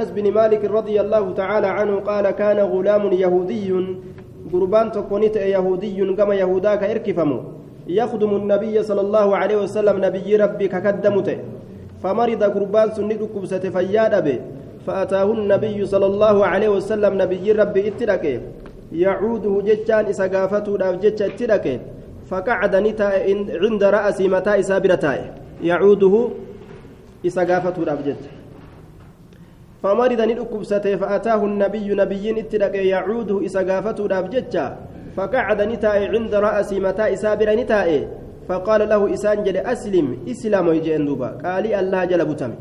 أنس بن مالك رضي الله تعالى عنه قال كان غلام يهودي قربان تكونيت يهودي كما يهوداك إركفمو. يخدم النبي صلى الله عليه وسلم نبي ربي ككدمته. فمرض قربان سنيد كبسة فياد به فأتاه النبي صلى الله عليه وسلم نبي ربي اتلك يعوده جتان إسقافته جتش اتلك فقعد نتا عند رأس متى إسابرتاي يعوده إسقافته جتش. فمرض ندكبسته فأتاه النبي نبي اتلق يعوده إسقافته دابجتشا فقعد نتاء عند رأس متى إسابر نتاء فقال له إسان جل أسلم إسلام يجين دوبا قال الله جل بتم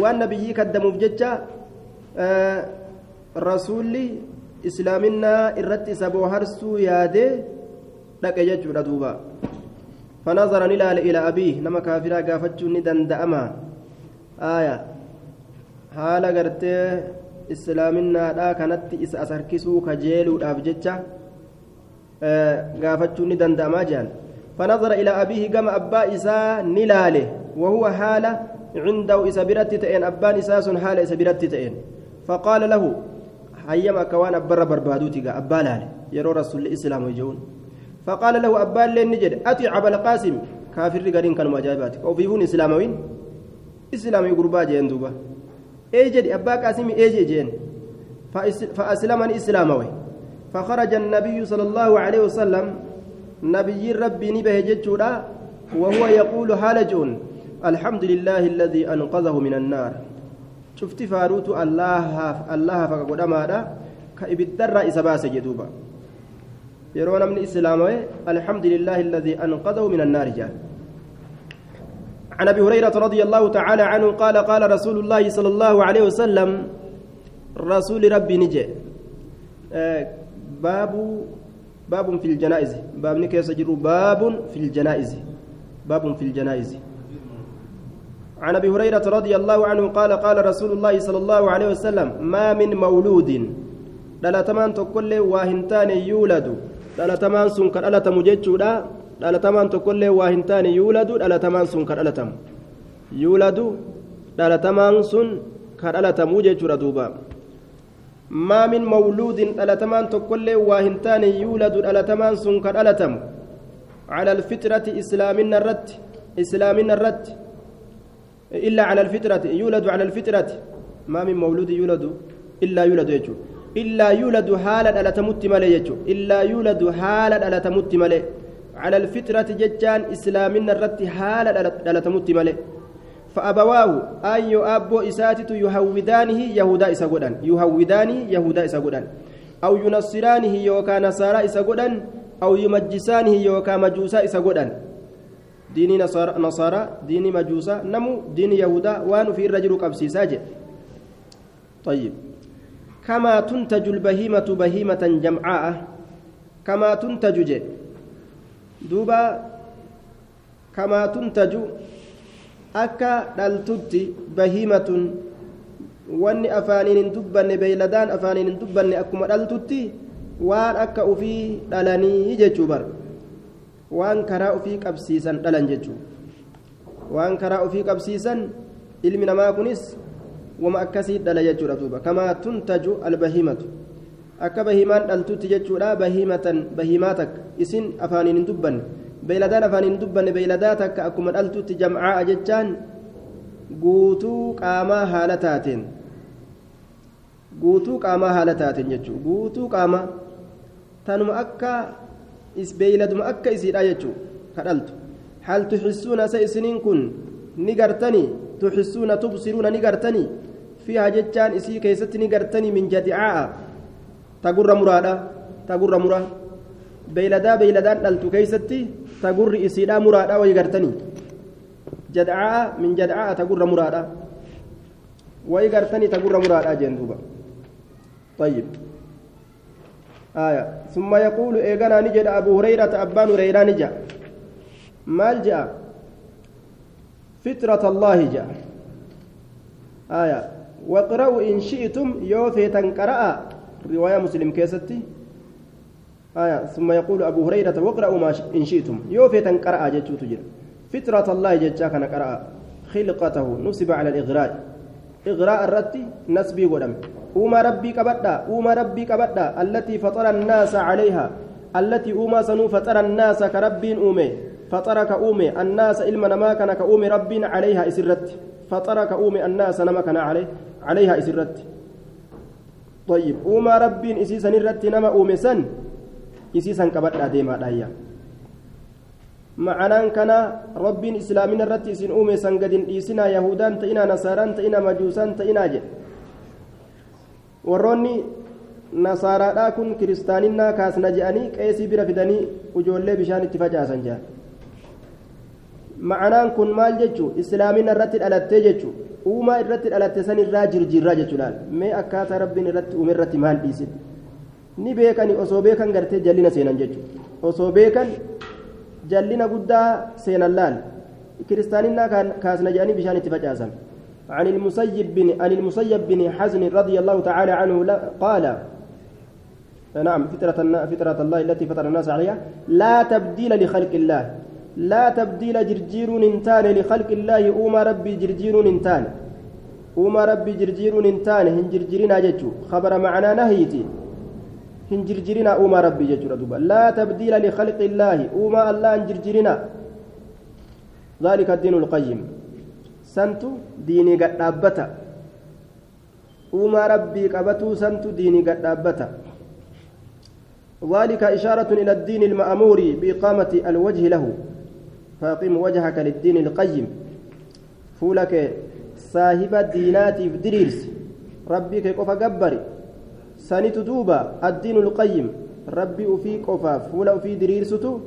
والنبي قدم بجتشا آه رسولي إسلامنا إرت سبو هرسو ياده لك يجور دوبا فنظر نلال إلى أبيه نما كافرا قافتشو ندن دأما آية. Haala gartee islaaminaadhaa kanatti isa as harkisuu kajeeluudhaaf jecha gaafachuun ni danda'amaa jedhan فنظر إلى أبيه كما أبا إساء نلاله وهو حالة عنده إسابرت تئن أبان إساس حالة إسابرت تئن فقال له حيما كوان أبر بربادوتك أبا لاله يرى رسول الإسلام ويجون فقال له أبان لين نجد أتي عبد القاسم كافر قرين كانوا مجايباتك وفيهون إسلاموين إسلامي قربا جين دوبا ايجد أبا قاسم ايجي جين فأسلمني إسلاموي فخرج النبي صلى الله عليه وسلم نبي ربي نبه جتشودا وهو يقول حالجون الحمد لله الذي أنقذه من النار شفت فاروت الله الله فقد أمادا كإبدر إسباس جدوبا يرون من إسلامه الحمد لله الذي أنقذه من النار جان عن أبي هريرة رضي الله تعالى عنه قال قال رسول الله صلى الله عليه وسلم رسول ربي نجي. آه باب باب في الجنائز. باب نكيس باب في الجنائز. باب في الجنائز. عن أبي هريرة رضي الله عنه قال قال رسول الله صلى الله عليه وسلم ما من مولود. دلا تمان تقول واهنتان يولد. دلا تمان سن كدلا تمججودا dhalatamaan tokkollee waa hin taane yuuladu dhalatamaan sun ka dhalatamu yuuladu dhalatamaan sun ka dhalatamuu jechuudha duuba maa min mawluudin dhalatamaan tokkollee waa hin taane yuuladu dhalatamaan sun ka dhalatamu إسلامنا الرت إسلامنا الرت إلا على الفطرة يولد على الفطرة ما من مولود يولد إلا يولد يجو إلا يولد حالا على تمت ملي يجو إلا يولد حالا على تمت ملي على الفطرة ججان إسلامنا الرت حال لا تمت ملئ. فأبواه أي أبو إساتت يهودانه يهودا إسقودان يهودانه يهودا إسقودان أو ينصرانه يوكا نصارى إسقودان أو يمجسانه يوكا مجوسا إسقودان ديني نصارى, نصارى ديني مجوسا نمو ديني يهودا وان في الرجل قبسي ساجد طيب. كما تنتج البهيمة بهيمة جمعاء. كما تنتج جد duuba kamaa tuntaju akka dhaltutti bahiimatun wanni afaaniin hin dubbanne beeyladaan afaaniin hin dubbanne akkuma dhaltutti waan akka ufii dhalanii jechuu bar waan karaa ufii qabsiisan dhalan jechuu waan karaa ufii qabsiisan ilmi namaa kunis wama akkasii dhala jechuudha duuba kamaa tuntaju albahiimatu akka bahiimaan dhaltutti jechuudha bahiimatan bahiimaa isin afaaniin hin dubbanne beeyladaan afaaniin hin dubbanne beeyladaa takka akkuma dhaltutti jamcaa'a jechaan guutuu qaamaa haala taateen guutuu qaamaa haala taateen jechuudha guutuu qaamaa tanuma akka beeyladuma akka isiidha jechuudha ka dhaltu hal tuxissuuna sa isiniin kun ni gartanii tuxissuuna tubsiruuna ni gartanii fiihaa jechaan isii keessatti ni gartanii min jadicaa'a tagurra muraadha tagurra mura beeyladaa beeyladaan dhaltu keeysatti tagurri isiidha muraadha way gartanii jadcaa min jadcaa tagurra muraadha way gartanii tagurra muraadha jeen duuba طيب آية ثم يقول إيغانا نجد أبو هريرة أبان هريرة نجا مال جاء فطرة الله جاء آية واقرأوا إن شئتم يوفي تنقرأ رواية مسلم كيستي. آية ثم يقول أبو هريرة واقرأوا ما إن شئتم. يوفي تنقرأ جتشو تجر فطرة الله جتشا كان قرأ. خلقته نصب على الإغراء. إغراء الرتي نسبي قدم. أوما ربي كبدا أوما ربي كبدا التي فطر الناس عليها التي أوما سنو فطر الناس كربين أومي فطر كأومي الناس إلما نما كان كأومي ربين عليها إسرت فطر كأومي الناس نما كان عليه عليها إسرت. طيب أوما ربين إسيسا نرت نما أومي سن إسيسا كبدا ديما دايا kana rabbiin islaamina irratti isin uume san gadin dhiisinaa yahudaan ta'inaa nasaaraan ta'inaa majuusaan ta'inaa jedhe warroonni nasaaraadhaa kun kiristaaninnaa kaasna je'anii qeesii bira fidanii ijoollee bishaan itti facaasan jedhan ma'anaan kun maal jechuu islaamina irratti dhalattee jechuu uumaa irratti dhalatte san irraa jirjiirraa jechuudhaan mee akkaataa rabbiin irratti uume irratti maal dhiisin ni beekani osoo beekan gartee jallina seenan jechuu osoo beekan jallina guddaa seenan laal kiristaaninnaa kaasna je'anii bishaan itti facaasan عن المسيب بن عن المسيب بن حزن رضي الله تعالى عنه قال نعم فطرة فطرة الله التي فطر الناس عليها لا تبديل لخلق الله لا تبديل جرجير انتان لخلق الله أوما ربي جرجير انتان. أوما ربي جرجير انتان هن جرجيرنا جتشو خبر معنا نهيتي. هن جرجيرنا أوما ربي جتشو ردوبا. لا تبديل لخلق الله أوما الله هن جرجيرنا ذلك الدين القيم. سنتو ديني قد أبتا أوما ربي قبتو سنتو ديني قد أبتا ذلك إشارة إلى الدين المأمور بإقامة الوجه له. فأقم وجهك للدين القيم. فولك صاحب الدينات في دريرس ربي كيف قبري سنت دوبا الدين القيم. ربي وفي قفا فولا وفي دريرسته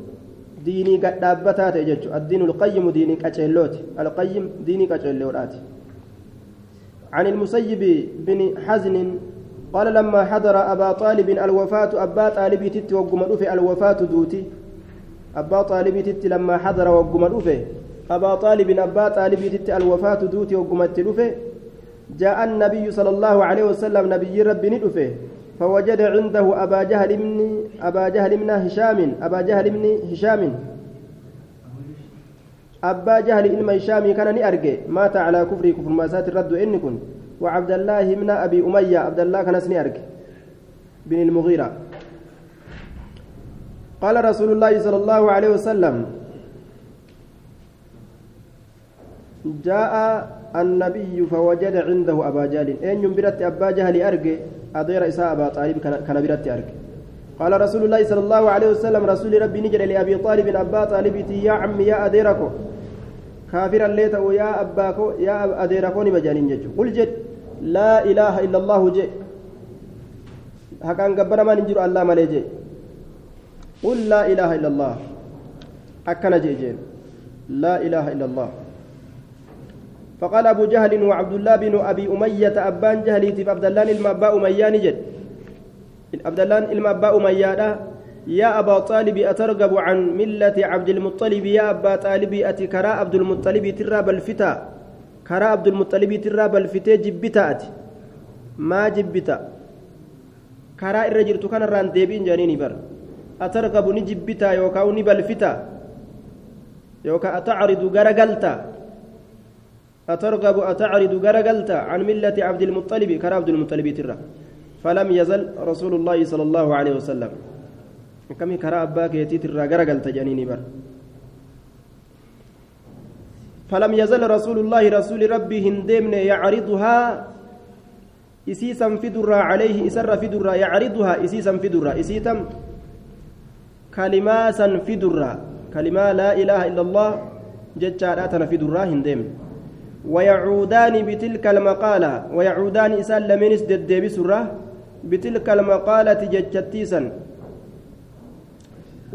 ديني قد دابتات الدين القيم ديني كاتشيلوت. القيم ديني كاتشيلوت عن المسيب بن حزن قال لما حضر أبا طالب الوفاة أبا طالب تت وقم الوفاة دوتي. أبا طالب تت لما حضر وقم أبا طالب أبا طالب تت الوفاة دوتي وقم جاء النبي صلى الله عليه وسلم نبي ربي ندفه فوجد عنده أبا جهل من أبا جهل من هشام أبا جهل من هشام. أبا جهل إلما هشام كان نأرجع. مات على كفر كفر ما سات الرد إن وعبد الله من أبي أمية عبد الله كان نأرجع. بن المغيرة. قال رسول الله صلى الله عليه وسلم جاء النبي فوجد عنده أبا جهل. أين ينبرت أبا جهل أرجع أدير إساء أبا طالب كان برت أرجع. قال رسول الله صلى الله عليه وسلم رسول ربي نجر لأبي طالب أبا طالب يا عمي يا أديركو كافرا ليته يا أباكو يا أديركو نمجانين ججو قل جد لا إله إلا الله جي. هكان قبر ما ننجر الله مالي جي. قل لا إله إلا الله. أكن جي جي لا إله إلا الله. فقال أبو جهل وعبد الله بن أبي أمية أبان جهلي في عبد الله المأبا أمية نجد. عبد الله المأبا أمية يا أبا طالب أترغب عن ملة عبد المطلب؟ يا أبا طالب أتي كراء عبد المطلب ترى بالفتا كراء عبد المطلب ترى بالفتا جبتا أتي. ما جبتا. كراء الرجل كان ران ديبين جانيني بر. نجبتا يوكا ونبالفتا يوكا أتعرض غرقلتا أترغب أتعرض غرقلت عن ملة عبد المطلب كرا عبد المطلب ترى. فلم يزل رسول الله صلى الله عليه وسلم. كم كرا أباك يتي ترى غرقلت جنيني بر فلم يزل رسول الله رسول ربي هندمن يعرضها إسيسا فدرا عليه إسر فدرا يعرضها إسيسا فدرا إسيتم كلماسا فدرا كلمة لا إله إلا الله جتشاراتنا فدرا هندمن ويعودان بتلك المقالة ويعودان إسان لمنس ددبي سرة بتلك المقالة جتشتيسا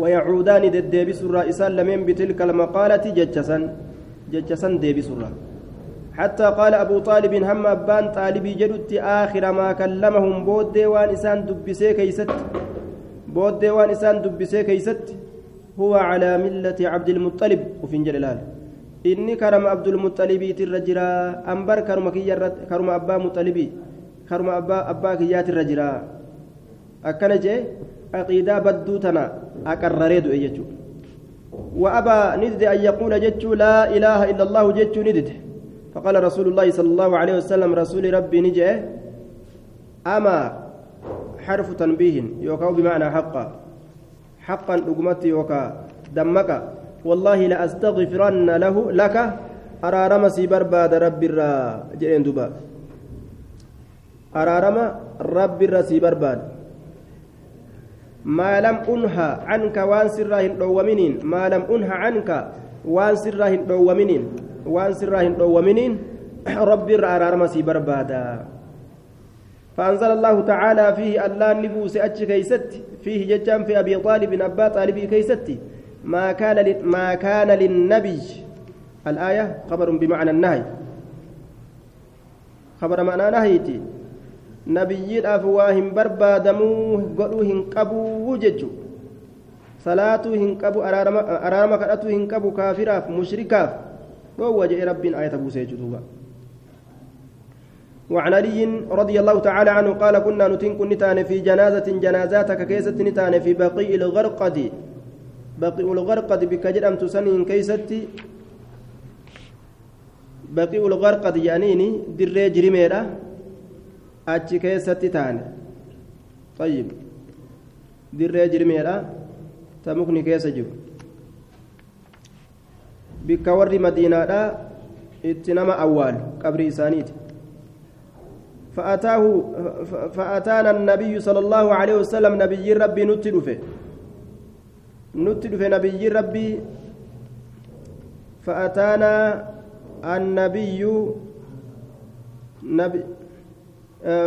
ويعودان ددبي سرة إسان لمن بتلك المقالة جتشسا جتشسا دبي سرة حتى قال أبو طالب هم أبان طالبي جدت آخر ما كلمهم بود وان إسان دبسي كيست بود وان إسان دبسي كيست هو على ملة عبد المطلب وفي جلال jira ambar karuma kiyyarratti karuma abbaa muxalibii karuma abbaa abbaa kiyyaatirra jira akkana jee aqiidaa badduu tana aqarraree du'e jechuudha وأبى ندد أن يقول جتشو لا إله إلا الله جتشو ندد فقال رسول الله صلى الله عليه وسلم رسول ربي نجأ أما حرف تنبيه يوكاو بمعنى حقا. حقا أقمت يوكا دمك. والله لأستغفرن له لك. أرارم سي برباد رب الرا جئين دبا أرارم رب الرا سي برباد. ما لم أنهى عنك وان سراهن دومنين ما لم أنهى عنك وان سراهن دومنين وان سراهن دومنين رب الرا أرارم سي بربادا. فأنزل الله تعالى فيه ألا نبوس أتش كيست فيه ججام في أبي طالب أبا طالب كيست ما كان ما كان للنبي الآية خبر بمعنى النهي خبر معنى نهي tti godhuu hin qabuu jechu salaatuu hin qabu araarama kadhatuu hin qabu kaafiraaf mushrikaaf dhoowwa jedhe rabbiin ayata buusee jechuudha وعن علي رضي الله تعالى عنه قال كنا نتنك نتان في جنازة جنازا takka keessatti نتان في بقيء الغرقد. بقيء الغرقد بكجرم تسنين keessatti؟ بقيء الغرقد يعني دري جريميرا achi keessatti taane طيب. dirree jirmeedha ta mukni keessa jiru bikka warri madiinaadha itti nama awwaalu qabri isaaniiti فأتاه فأتانا النبي صلى الله عليه وسلم نبي ربي نتدفه نتدفه نبي ربي. فأتانا النبي نبي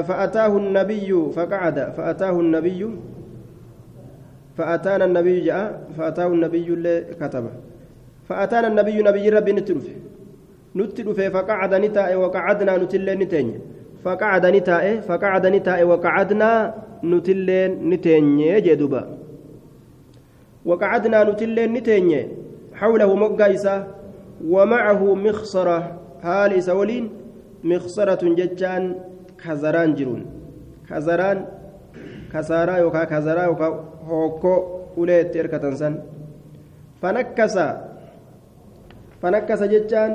فأتاه النبي فقعد. فأتاه النبي فأتانا النبي جاء. فأتاه النبي اللي كتب. فأتانا النبي نبي ربي نتلف نتلف فقعد نتاء وقعدنا نتل نتين فقعد نتاء فقعد نتاء وقعدنا نتل نتين جدوبا وقعدنا نتل نتين حوله مقايسة ومعه مخصرة هال إسولين مخصرة ججان jiruun kazaraan kasaaraa yookaan kazaraa yookaan hokkoo ulee itti hirkatan san fanakkasa fanakkasa jechaan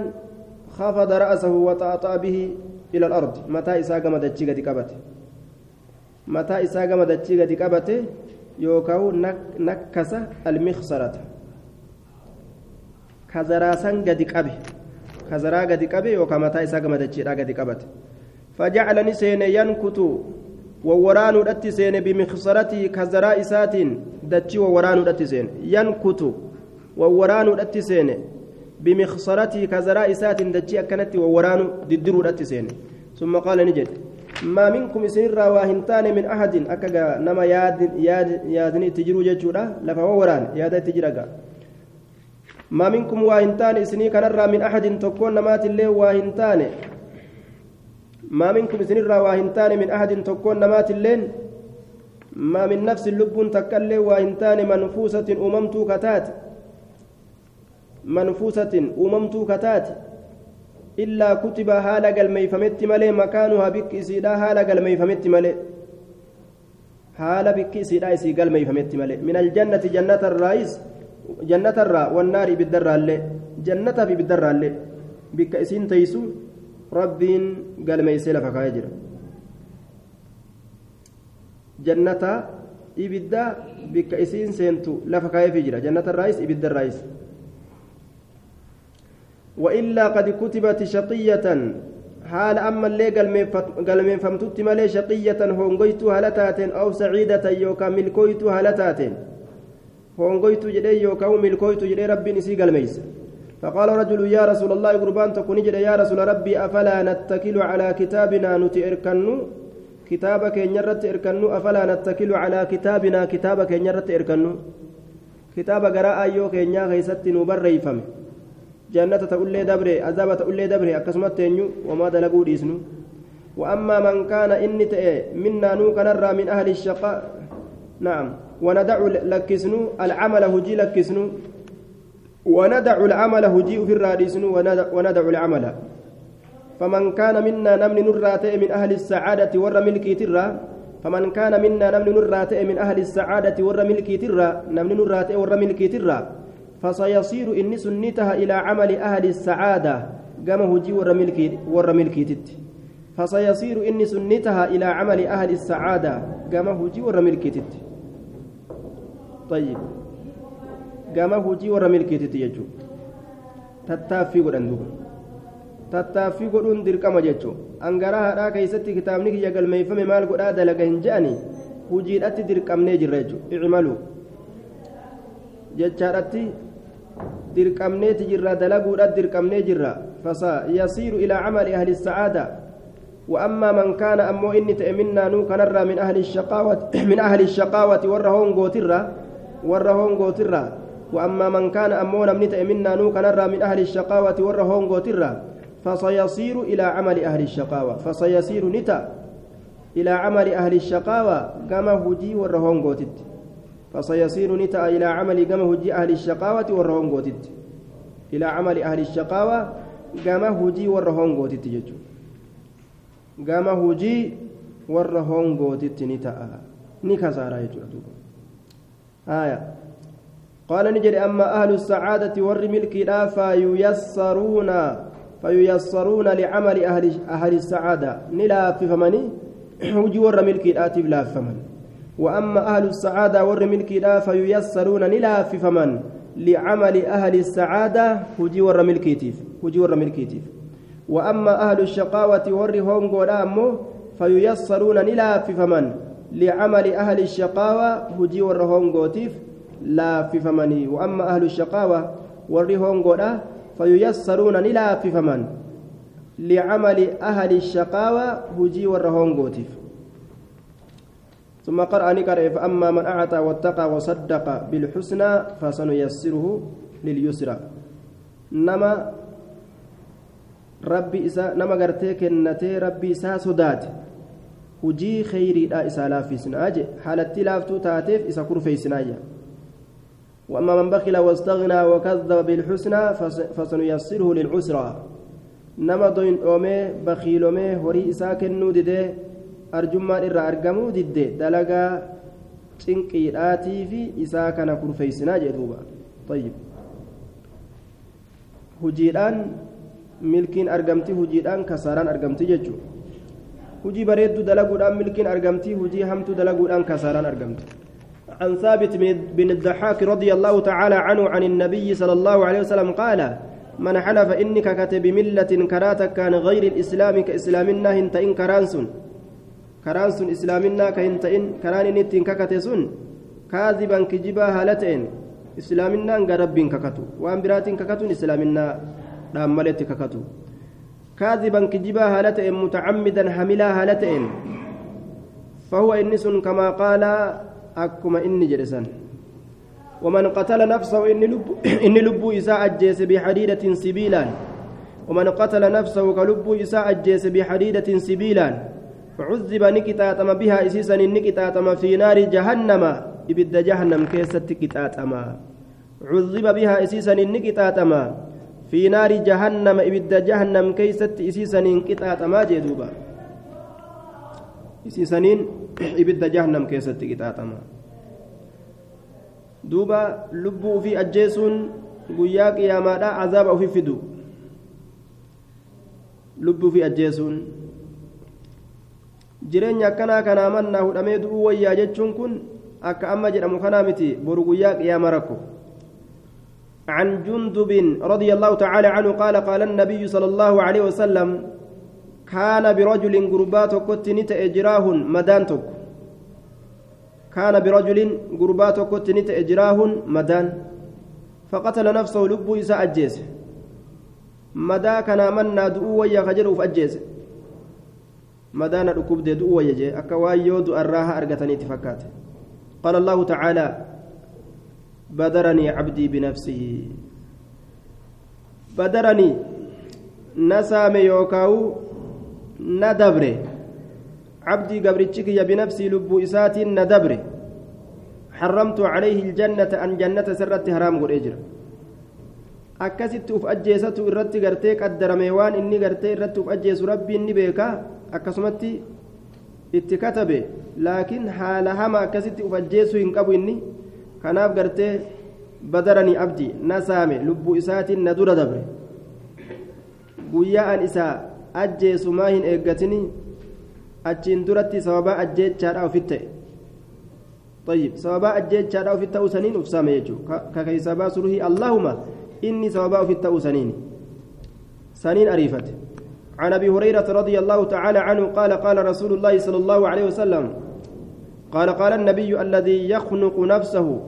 خفض رأسه وطأطأ به إلى الأرض. متى إسا قام دجي قد قبته؟ متى إسا قام دجي قد قبته؟ يوكاو نكس المخسرة. كزراسان قد قبه. كزرا قد قبه يوكا متى إسا قام دجي قد قبته. فجعل نسين ينكت ووران الاتسين بمخصرته كزرا إسات دتشي ووران الاتسين ينكت ووران الاتسين بمخصرته كزرا إسات دتشي أكنت ووران ددرو الاتسين ثم قال نجد ما منكم سر واهنتان من أحد؟ أكا نما ياد ياد يادني تجرو ججورا لفا ووران ياد تجرا ما منكم واهنتان إسني كنرى من أحد؟ تكون نمات الله واهنتان. ما منكم سنرى واهنتان من أحد؟ تكون نمات اللين. ما من نفس اللب تكلي واهنتان منفوسة أممت كتات منفوسة أممت كتات إلا كتب هالا قلمي فمت ملي مكانها بك إسيدا هالا قلمي فمت ملي هالا بك إسيدا إسي قلمي فمت ملي من الجنة جنة الرئيس جنة الرا والنار بالدر اللي جنة في بالدر اللي بك إسين تيسو rabbiin galmeeysee lafa kaa'ee jira. Jannata ibidda bikka isiin seentu lafa kaa'eefii jira. Jannata irraayis ibidda irraayis وإلا قد كتبت شقية. حال أما اللي قلمين فمتت ملي شقية هونغيت هلتات أو سعيدة يوكا ملكويت هلتات هونغيت جدي يوكا ملكويت جدي ربي نسي قلميس فقال رجل يا رسول الله قربان تكون يا رسول ربي أفلا نتكل على كتابنا نتئركنو كتابك ينرت إركنو؟ أفلا نتكل على كتابنا؟ كتابك ينرت إركنو؟ كتاب قراء أيو كينيا غيست نبريفم جنة تقول دبري عذاب تقول دبري أكسمت تنيو وما دلقوا ديسنو. وأما من كان إني منا نو كنرى من أهل الشقاء نعم. وندع لكسنو العمل هجي لكسنو. وندع العمل هجيء في الرادسن وندع العمل. فمن كان منا نمن نرات من أهل السعادة ور ملكي ترى. فمن كان منا نمن نرات من أهل السعادة ور ملكي ترى. نمن نرات ور ملكي ترى. فسيصير إني سنتها إلى عمل أهل السعادة قام هجي ور ملكيتت فسيصير إني سنتها إلى عمل أهل السعادة قام هجي ور ملكيتت طيب قام هجي ور ملكيتت يجو تتافي قران دوبا tattaaffii godhuun dirqama jechuun angaraa haadhaa keessatti kitaabni kiyya galmeeffame maal godhaa dalaga hin je'anii hujiidhatti dirqamnee jirra jechuudha icimalu jechaadhatti dirqamneeti jirra dalaguudhaatti dirqamnee jirra yasiiru ilaa camali ahli sa'aada. وأما من كان أمو إني تأمنا نو كنرى من أهل الشقاوة من أهل الشقاوة ورهون قوترة ورهون قوترة وأما من كان أمو نمني تأمنا نو كنرى من أهل الشقاوة ورهون قوترة فسيصير إلى عمل أهل الشقاوة فسيصير نتا إلى عمل أهل الشقاوة كما هجي والرهون قوتت فسيصير نتا إلى عمل كما هجي أهل الشقاوة والرهون قوتت. إلى عمل أهل الشقاوة كما هجي والرهون قوتت يجو كما هجي والرهون قوتت نتا. نكسارا يجو آية. قال نجري أما أهل السعادة ور ملكي لا فييسرون فييسرون لعمل أهل أهل السعادة. نلا في فمني. هجي ور ملكي آتي لا فمن وأما أهل السعادة ور لا فييسرون نلا في فمن لعمل أهل السعادة هجي ور ملكي تيف هجي ور ملكي تيف وأما أهل الشقاوة ور هم فييسرون نلا في فمن لعمل أهل الشقاوة هجي ور هم قوتيف لا في فمني. وأما أهل الشقاوة ور هم فييسرون نلا في فمن لعمل أهل الشقاوة هجي والرهون قوتف ثم قرأ نقرأ فأما من أعطى واتقى وصدق بالحسنى فسنيسره لليسرى. نما ربي إسا نما قرتي كنتي ربي إسا صدات hujii kheyriidha isaa laaffisnaa je haalatti laaftuu taateef isa kurfeysnaa jedha وأما من بخل واستغنى وكذب بالحسنى فسنيسره للعسرى. نما دوين أومي بخيل أومي هوري إساك النودد أرجما إرى أرجمو دد دلقا cinqiidhaatii fi isaa kana kurfeeysinaa duuba طيب hujiidhaan milkiin argamti hujiidhaan kasaaraan argamti jechuun hujii bareedduu dalaguudhaan milkiin argamti hujii hamtuu dalaguudhaan kasaaraan argamti عن ثابت بن الضحاك رضي الله تعالى عنه عن النبي صلى الله عليه وسلم قال من حلف إنك كتب ملة كراتك كان غير الإسلام كإسلامنا هنت إن كرانسون كرانسون إسلامنا كهنت إن كران نتين ككتسون كاذبا كجبا هالتين إسلامنا أن رب ككتو وأن برات ككتون إسلامنا داملت ككتو كاذبا كجبا هالتين متعمدا حملا هالتين فهو إنس كما قال akkuma inni jedhe san. ومن قتل نفسه إن لب إن لب إساء أجيس بحديدة سبيلا ومن قتل نفسه كلب إساء أجيس بحديدة سبيلا فعذب نكتاتم بها إسيسا نكتاتم في نار جهنم إبد جهنم كيست كتاتم. عذب بها إسيسا نكتاتم في نار جهنم إبد جهنم كيست إسيسا كتاتم جدوبا إسيسا ibidda jahannam keessatti qixaaxama duuba lubbuu ufii ajjeesuun guyyaa qiyaamaadha azaaba ufi fidu lubbuu ufii ajjeesuun jireenya akkanaa kanaa mannaa hudhamee du'uu wayyaa jechuun kun akka amma jedhamu kanaa miti boru guyyaa rakko. عن جندب رضي الله تعالى عنه قال قال النبي صلى الله عليه وسلم كان برجل غربات كت نت إجراه مدان تك كان برجل غربات كت نت إجراه مدان فقتل نفسه لب إساء مدا كان منا دؤوا ويا خجر فأجيس مدان ركوب دي دؤوا ويا أكواي يود الراها أرقتني تفكات. قال الله تعالى بدرني عبدي بنفسه. بدرني نسام يوكاو ندبره. عبدي قبرتشك يا بنفسي لبو إسات ندبره. حرمت عليه الجنة أن جنة سرت حرام قل إجر. akkasitti uf ajjeesatu irratti gartee qaddarame waan inni gartee irratti uf ajjeesu rabbi inni beeka akkasumatti itti katabe laakiin haala hama akkasitti uf ajjeesuu hin qabu inni kanaaf gartee badaranii abdii na saame lubbuu isaatiin na dura dabre guyyaa an isaa ajjeesu maa hin eeggatini achiin duratti sababaa ajjeechaadha ofit ta'e طيب سببا أجيت شارع في التوسنين أفسام يجو ككي سبا سره اللهم إني سببا في التوسنين سنين أريفت عن أبي هريرة رضي الله تعالى عنه قال قال رسول الله صلى الله عليه وسلم قال قال النبي الذي يخنق نفسه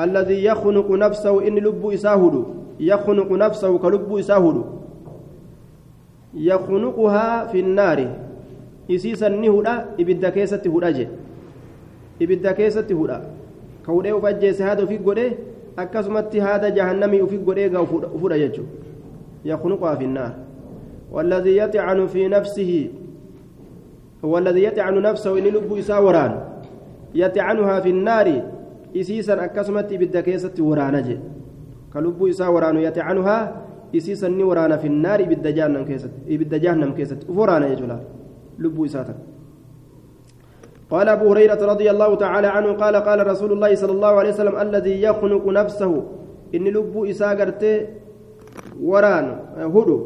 الذي يخنق نفسه إن لب إساهد يخنق نفسه كلب إساهد يخنقها في النار إسيسا نهدا إبدا كيسة هداجي إبدا كيسة هدا كودي وفجيس هذا في قدي أكسمت هذا جهنمي وفي قدي يخنقها في النار والذي يطعن في نفسه هو الذي يطعن نفسه إن لب إساوران يطعنها في النار je ka lubbuu isaa waraanu yatacanuhaa isiisan ni waraana finnaar ibidda jahannam keessatti uf waraana jechuudha lubbuu isaa tan قال أبو هريرة رضي الله تعالى عنه قال قال رسول الله صلى الله عليه وسلم الذي يخنق نفسه إن لب إساقرت وران هدو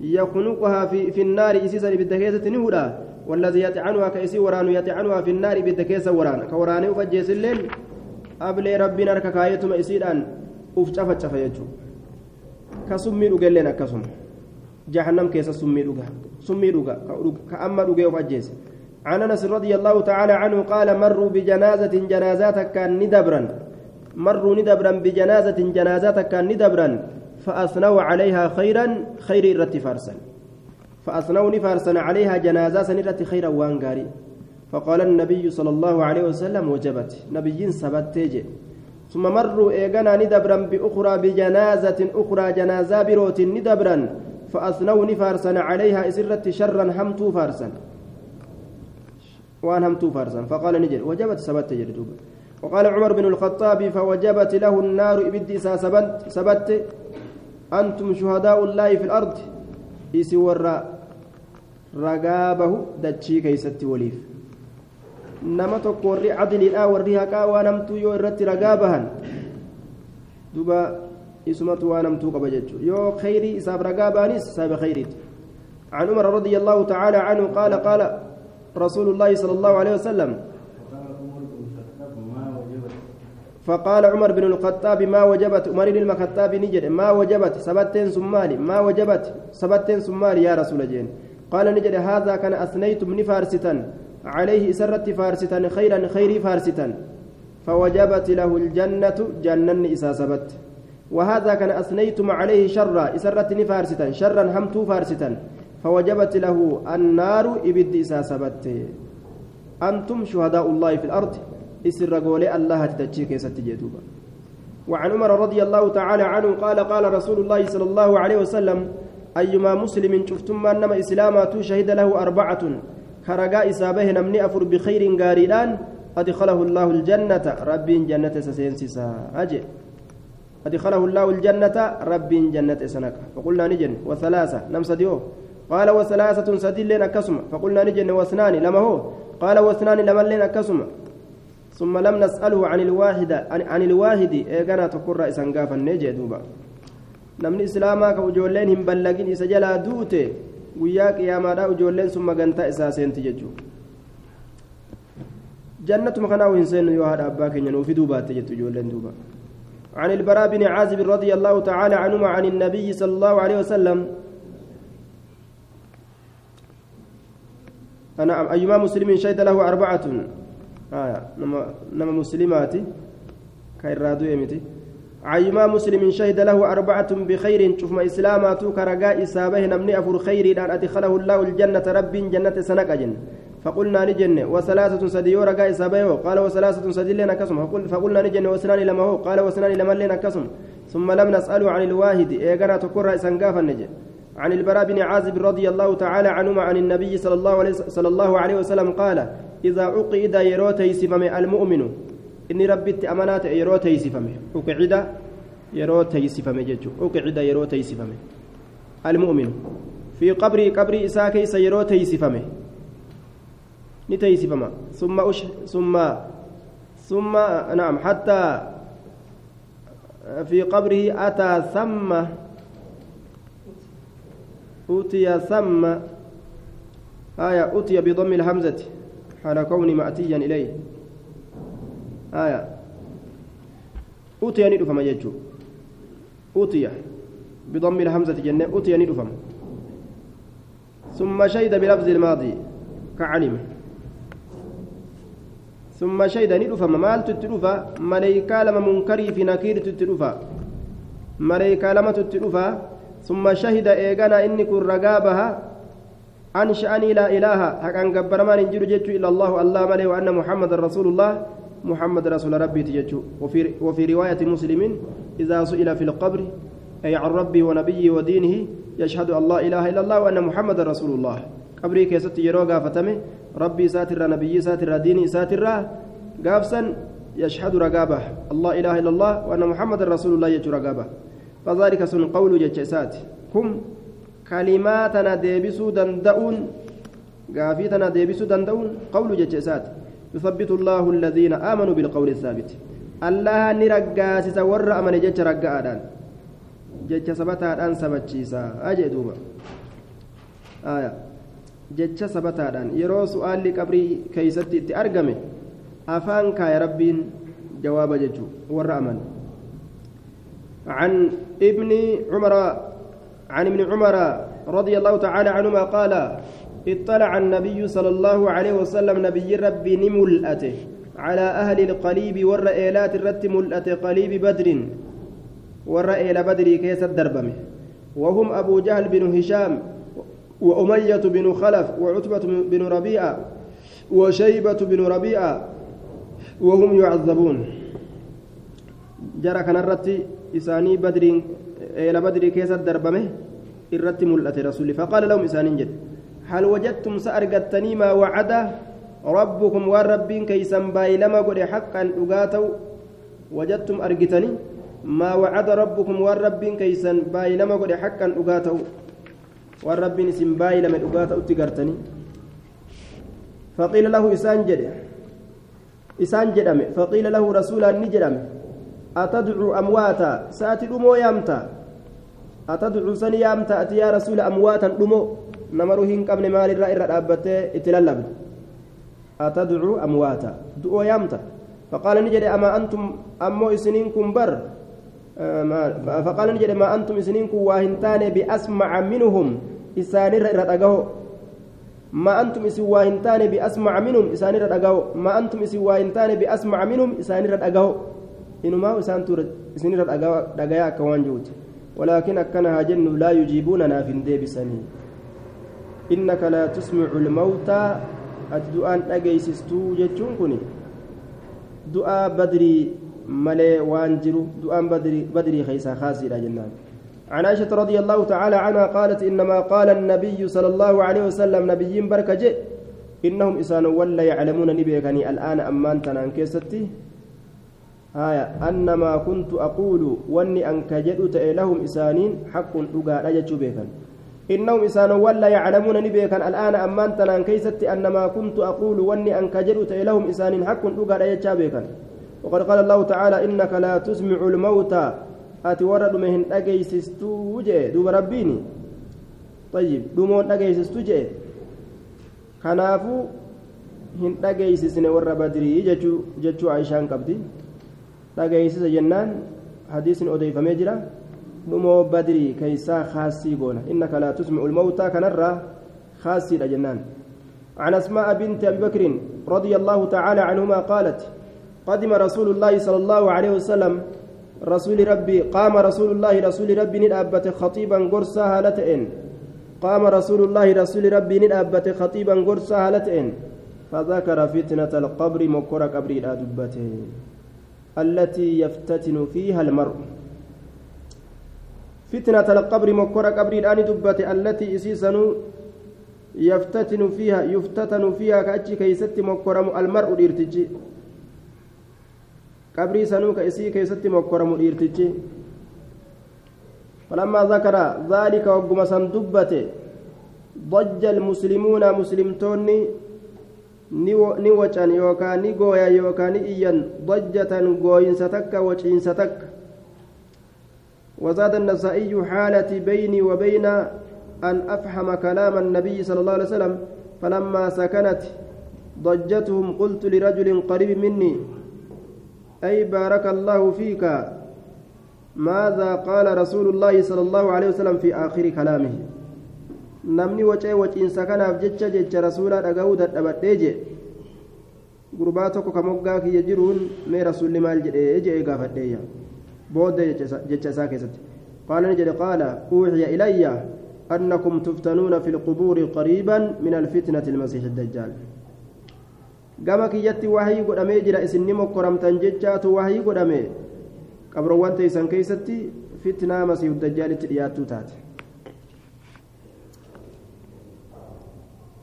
يخنقها في, في النار إسيسا بالدكيسة نهدا والذي يتعنها كإسي وران يتعنها في النار بالدكيسة وران كوران وفجيس الليل isiidhaan uf cafa cafa jechuudha. Ka summii dhugelleen akkasuma. Jahannam keessa summii dhuga. Summii dhuga. Ka amma dhugee of ajjeese. عن انس رضي الله تعالى عنه قال مروا بجنازة جنازات كان ندبرا مروا ندبرا بجنازة جنازات كان ندبرا فأثنوا عليها خيرا خير الرت فارسا. فأثنوا نفارسا عليها جنازة سنرت خيرا وانقاري فقال النبي صلى الله عليه وسلم وجبت. نبي سبت تيجي. ثم مروا إيغانا ندبرا بأخرى بجنازة أخرى جنازة بروت ندبرا فأثنوا نفارسا عليها إسرت شرا همتو فارسا. وأن همتو فارسا. فقال نجل وجبت سبت تجري وقال عمر بن الخطاب فوجبت له النار إبدي سبت سبت. أنتم شهداء الله في الأرض إسي رقابه دتشي كيست وليف hamtuu yoo irratti ragaa bahan duba isumatu waan hamtuu qaba jechuudha yoo khayrii isaaf ragaa bahanis saaba khayriiti عن عمر رضي الله تعالى عنه قال قال رسول الله صلى الله عليه وسلم فقال عمر بن الخطاب ما وجبت؟ عمر بن الخطاب نجد ما وجبت؟ سبتين سمالي ما وجبت؟ سبتين سمالي يا رسول الله قال نجد هذا كان أثنيتم نفارستا عليه سرت فارستا خيرا خيري فارستا فوجبت له الجنة جنن إساسبت وهذا كان أثنيتم عليه شرا إسرتني فارستا شرا همتو فارستا فوجبت له النار إبد إساسبت أنتم شهداء الله في الأرض. إسر قولي الله تتشيك ستجدوبا وعن عمر رضي الله تعالى عنه قال قال رسول الله صلى الله عليه وسلم أيما مسلم شفتم أنما إسلامات شهد له أربعة كرجاء إسابه نمني أفر بخير غاريدان أدخله الله الجنة رب جنة سسينسسا أجي. أدخله الله الجنة رب جنة سنك فقلنا نجن وثلاثة. نم سديو. قال وثلاثة سدي لنا كسم. فقلنا نجن واثنان لما هو؟ قال واثنان لما لنا كسم. ثم لم نسأله عن الواحد عن الواحد إيقنا تقر إسان قافا نجي دوبا. نمني إسلاما كوجولين هم بلغين إسجلا qiyaamaadhaa ijoolleen sun magantaa isaa seenti jechuudha jannatuma kanaa hin seennu yoo haadha abbaa keenya nuufi duubaatte jettu ijoolleen duuba عن البراء بن عازب رضي الله تعالى عنهما عن النبي صلى الله عليه وسلم. أنا أيما مسلم شهد له أربعة. آه نما نما مسلمات كيرادو يمتي عيما مسلم شهد له أربعة بخير. شوف ما إسلامات كرجاء إسابه نمني أفر خير. أن أدخله الله الجنة رب جنة سنك جن. فقلنا نجن وثلاثة سديو رجاء إسابه. قال وثلاثة سدي لنا كسم. فقلنا نجن وسنان لما هو. قال وسنان لما لنا كسم. ثم لم نسأله عن الواحد. إيجانا تكر إسنقافا نجن عن البراء بن عازب رضي الله تعالى عنهما عن النبي صلى الله عليه وسلم قال إذا عقد يروتي سمم المؤمن ta'e yeroo teeysifame uqicida yeroo teeysifame jechuudha uqicida yeroo teeysifame almu'minu fi qabrii qabrii isaa keessa yeroo teeysifame ni teeysifama summa ush summa summa naam hattaa في قبره أتى ثم أوتي ثم آية أوتي بضم الهمزة حال كوني مأتيا إليه. آية. أوتي ندفم يجو أوتي بضم الهمزة جنة. أوتي ندفم ثم شهد بلفظ الماضي كعلم ثم شهد ندفم مال تتلفا ملائكة لما منكري في نكير تتلفا ملائكة لما تتلفا ثم شهد إيغانا إني كن عن شأني لا إله. حقا قبر ما ننجر جتشو إلا الله الله ملي وأن محمد رسول الله. محمد رسول ربي تجتشو وفي, وفي رواية مسلم إذا سئل في القبر أي عن ربي ونبيه ودينه يشهد أن لا إله إلا الله وأن محمد رسول الله. قبري كيست يروغا فتمه ربي ساتر نبي ساتر ديني ساتر قابسا يشهد رقابة. الله إله إلا الله وأن محمد رسول الله يجو رقابة. فذلك سن قول جتشسات كم؟ كلماتنا ديبسو دندؤون قافيتنا ديبسو دندؤون قول جتشسات يثبت الله الذين آمنوا بالقول الثابت الله نرقاسس ور أمن جتش رقاء jecha sabataadhaan sabachiisa ajee duuba aya jecha sabataadhaan yeroo su'aalli qabrii keeysatti itti argame afaan kaaya rabbiin jawaaba jechuu warra aman عن ابن عمر عن ابن عمر رضي الله تعالى عنهما قال اطلع النبي صلى الله عليه وسلم نبي ربي نملأته على أهل القليب والرئيلات الرت ملأة قليب بدر. والرئيل بدري كيس الدربمه وهم أبو جهل بن هشام وأمية بن خلف وعتبة بن ربيعة وشيبة بن ربيعة وهم يعذبون. جرى كان الرتي إساني بدر إلى بدر كيس الدربمه الرتي ملأت رسولي فقال لهم إسانين جد هل وجدتم سأرقتني ما وعد ربكم والرب كيسا بايلما قد حقا أقاتوا وجدتم أرقتني ما وعد ربكم والرب كيسا بايلما قد حقا أقاتوا والرب اسم بايلما أقاتوا تقرتني فقيل له إسان جد إسان فقيل له رسولا نجدم أتدعو أمواتا ساتي أمو يامتا أتدعو سني يامتا أتي يا رسول أمواتا أمو نمرو هين قبل مال الرأي رأبته اتللب أتدعو أمواتا. دعو يامتا فقال نجد أما أنتم أمو إسنينكم بر. فقال نجد ما أنتم إسنينكم واهنتان بأسمع منهم. إسان الرأي ما أنتم إسن واهنتان بأسمع منهم إسان الرأي ما أنتم إسن واهنتان بأسمع منهم إسان الرأي إنما إسان تور إسن الرأي كوان جوت ولكن أكنها جن لا يجيبوننا في ديبسني. إنك لا تسمع الموتى الدعاء أجيسستو جتشون دعاء بدري ملي وانجرو دعاء بدري بدري خيسا خاسر جنان. عن عائشة رضي الله تعالى عنها قالت إنما قال النبي صلى الله عليه وسلم نبي بركة إنهم إسان ولا يعلمون نبيكني الآن أمان تنان كيستي. آية أنما كنت أقول واني أنك جدت لهم إسانين حق أقال أجتشو بيكن. إنهم إسان ولا يعلمون نبيكا الآن أمان تنان كيست أنما كنت أقول واني أن كجرت لهم إسان حق أقال أيتشابيكا وقد قال الله تعالى إنك لا تسمع الموتى. أتورد مهن أجيسستو جي دوب ربيني. طيب دومون أجيسستو جي كنافو hin dhageeysisne warra badrii jechuu aishaan qabdi dhageeysisa jennaan hadiisni odeeyfamee jira. Dhumoo badrii keeysaa khaasii goona. Innaka laa tusmicu lmawtaa kanarraa khaasiidha jennaan. عن أسماء بنت أبي بكر رضي الله تعالى عنهما قالت قدم رسول الله صلى الله عليه وسلم رسول ربي قام رسول الله رسول ربي ندابت خطيبا قرصا هالتئن قام رسول الله رسول ربي ندابت خطيبا قرصا هالتئن فذكر فتنة القبر مكر قبر دبته التي يفتتن فيها المرء. فتنة القبر مكر قبر الآن دبت التي إسيسن يفتتن فيها يفتتن فيها كأتشي كيست مكرم المرء الإرتجي قبري سنو كإسي كيست مكرم الإرتجي فلما ذكر ذلك وقم سندبت ضج المسلمون مسلمتوني ni wacan yookaan ni gooya yookaan ni iyyan dajjatan gooyinsa takka waciinsa takka. وزاد النسائي حالتي بيني وبين أن أفهم كلام النبي صلى الله عليه وسلم فلما سكنت ضجتهم قلت لرجل قريب مني أي بارك الله فيك ماذا قال رسول الله صلى الله عليه وسلم في آخر كلامه namni wacee waciinsa kanaaf jecha jecha rasuulaa dhaga'uu dadhabadhee jee gurbaa tokko ka moggaa kiyya jiruun mee rasuulli maal jedhee jee gaafadheeyya booddee jecha isaa keessatti qaala ni jedhe qaala uuxiya ilayya أنكم تفتنون في القبور قريبا من الفتنة المسيح الدجال gama kiyyatti wahii godhamee jira isinni mokkoramtan jechaatu wahii godhame qabroowwan teeysan keeysatti fitnaa masiihu dajjaalitti dhiyaattuu taate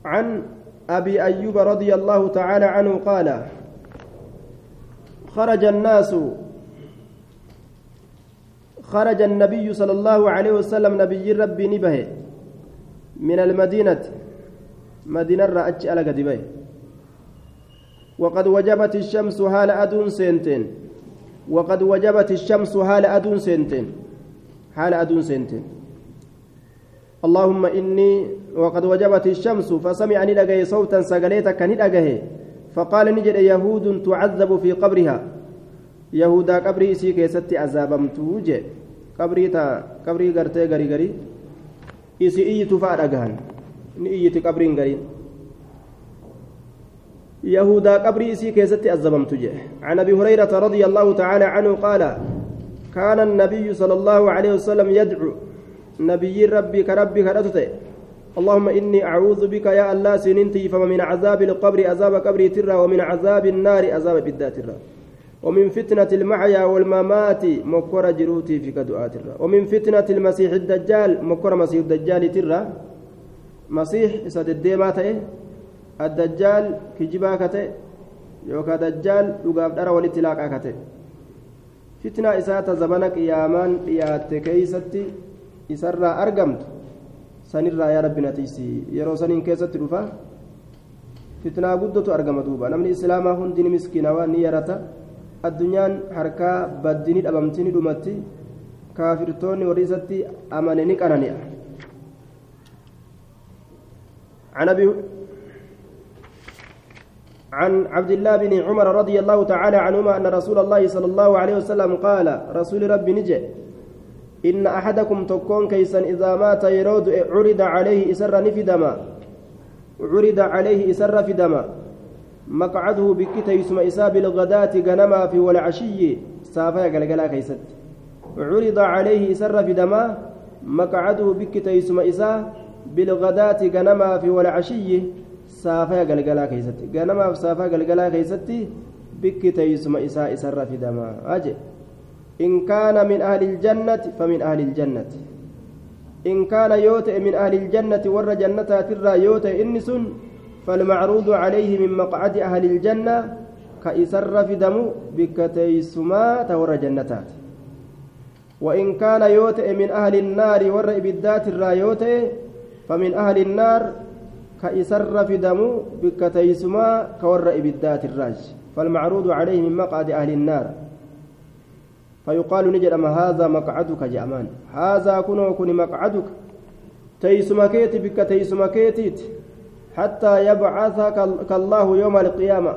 عن أبي أيوب رضي الله تعالى عنه قال خرج الناس خرج النبي صلى الله عليه وسلم نبي ربي نبه من المدينة مدينة رأتش على قدبه وقد وجبت الشمس هال أدون سنتين. وقد وجبت الشمس هال أدون سنتين. حال أدون سنتين. اللهم إني وقد وجبت الشمس فسمعني لقي صوتا سقليتا كان لقيه فقال نجد يهود تعذب في قبرها. يهودا قبري سي كيستي عذابمتو جي قبري تا قبري غرتي غري غري. إسي إيتو فارغان ni iyyiti qabriin gariin يهودا قبري سي كيستي عذبمتو جي عن أبي هريرة رضي الله تعالى عنه قال كان النبي صلى الله عليه وسلم يدعو نبي ربي كربي كرتت اللهم إني أعوذ بك يا الله سننتي فما من عذاب القبر عذاب قبري ترى ومن عذاب النار عذاب بالذات ترى. ومن فتنة المحيا والممات مكر جروتي في كدعاء ترى. ومن فتنة المسيح الدجال مكر مسيح الدجال ترى. مسيح إسد الديمات الدجال كجبا كته يوكا دجال لقاب دار والاتلاقا كته. فتنة إسات زبنك يامان يات كيستي isarraa argamtu sanirraa yaa rabbi natiisi yeroo saniin keessatti dhufa fitnaa guddotu argama duuba namni islaamaa hundini miskiinawaa ni yarata addunyaan harkaa baddini dhabamti ni dhumatti kaafirtoonni warri isatti amane ni qanani'a عن ابي عن عبد الله بن عمر رضي الله تعالى عنهما ان رسول الله صلى الله عليه وسلم قال رسول ربي نجي إن أحدكم تكون كيسا إذا مات يرود عرض عليه إسر نفدما. عرض عليه إسر فدما. مقعده بكتا يسمى إساب الغداة غنما في والعشي. سافا قلقلا كيست. عرض عليه إسر فدما. مقعده بكتا يسمى إسا بالغداة غنما في والعشي. سافا قلقلا كيست. غنما في سافا قلقلا كيست. بكتا يسمى إسا إسر فدما. أجي. إن كان من أهل الجنة فمن أهل الجنة. إن كان يوتئ من أهل الجنة ور جنة ترى يوتئ إنس فالمعروض عليه من مقعد أهل الجنة كإسر في دم بكتيسما تور جنتات وإن كان يوتئ من أهل النار ور إبدات الرايوتئ فمن أهل النار كإسر في دم بكتيسما كور إبدات الراج فالمعروض عليه من مقعد أهل النار. فيقال نجد أما هذا مقعدك جأمان هذا كن وكن مقعدك. تيسما كيتي بك تيسما كيتيت حتى يبعثك الله يوم القيامة.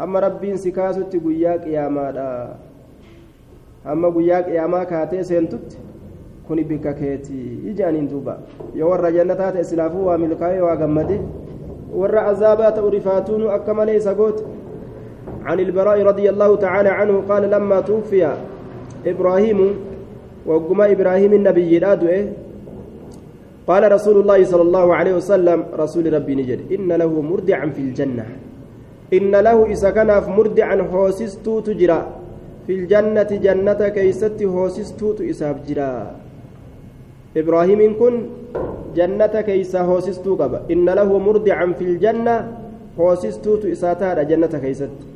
أما ربين سكاسة قياك يا مادا أما قياك يا ما كاتي سنتت كن بك كيتي. إجانين دوبا يورى جنتات إسلافو وملكاي وغمدي ورى عذابات ورفاتون أكما ليس قوت عن البراء رضي الله تعالى عنه قال لما توفي إبراهيم وقما إبراهيم النبي رادوه قال رسول الله صلى الله عليه وسلم رسول ربي نجد إن له مردعا في الجنة. إن له إذا كان مردعا هوسستو تجرى. في الجنة جنة كيست هوسستو إساب جرى. إبراهيم كن جنة كيس هوسستو قبا. إن له مردعا في الجنة هوسستو إساتار جنة كيست.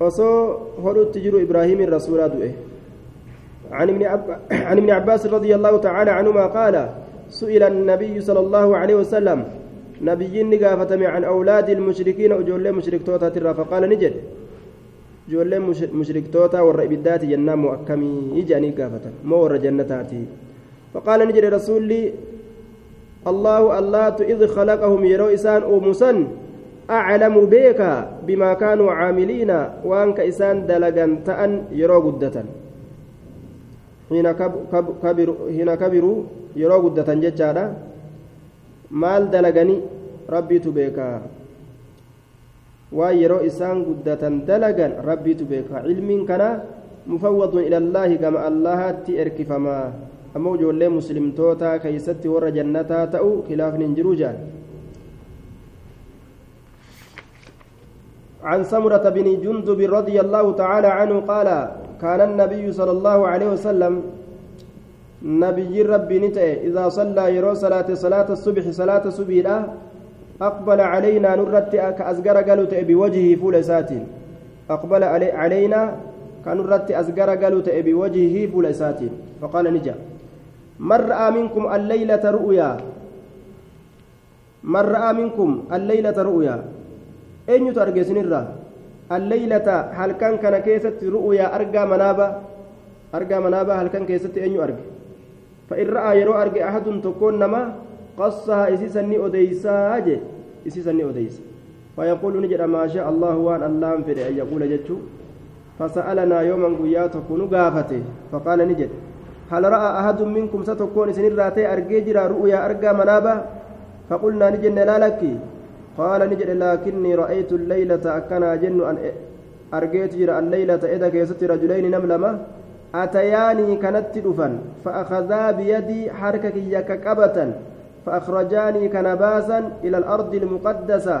Osoo hodhutti jiru ibraahimin rasuulaa du'e عن ابن عباس رضي الله تعالى عنهما قال سئل النبي صلى الله عليه وسلم نبي نقافة عن أولاد المشركين أجول مشرك توتا ترى فقال نجد ijoolleen mushriktoota warra ibiddaati jennaan moo akkamii jedhanii gaafatan moo warra jannataati faqaala ni jedhe rasuulli allahu allaatu id khalaqahum yeroo isaan beeka bimaa kaanuu caamiliina waan ka isaan dalagan ta'an yeroo guddatan hina kabiruu yeroo guddatan jechaadha maal dalagani rabbiitu beeka waan yeroo isaan guddatan dalagan rabbiitu beeka cilmiin kana mufawwadun ila allaahi gama allahaatti erkifamaa ammoo ijoollee muslimtootaa keeysatti warra jannataa ta'u khilaafni hin jiruu jaan عن سمرة بن جندب رضي الله تعالى عنه قال كان النبي صلى الله عليه وسلم نبي ربي نتئ إذا صلى يرو صلاة صلاة الصبح صلاة الصبح أقبل علينا نرت كأزجر قالوا بوجهه فول ساتين أقبل علي علينا كنرت أزجر قالوا بوجهه فول ساتين فقال نجا من رأى منكم الليلة رؤيا؟ من رأى منكم الليلة رؤيا؟ الرا الليلة هل كان كان كيست رؤيا أرجى منابا أرجى منابا هل كان كيست أين أرجى فإن رأى يرو أرجى أحد تكون نما قصها إسيسا ني أديسا أجي إسيسا ني أديسا فيقول نجد ما شاء الله وان الله فدي أن يقول جتشو فسألنا يوما قيات كونوا قافته فقال نجد هل رأى أحد منكم ستكون سنين راتي أرجي جرا رؤيا أرجى منابا فقلنا نجد لا لك قال نجد لكني رأيت الليلة أكنا جن أن أرجيت جرا الليلة إذا كيست رجلين نملما أتياني كانت دفن فأخذا بيدي حركة يككبة فأخرجاني كنباسا إلى الأرض المقدسة.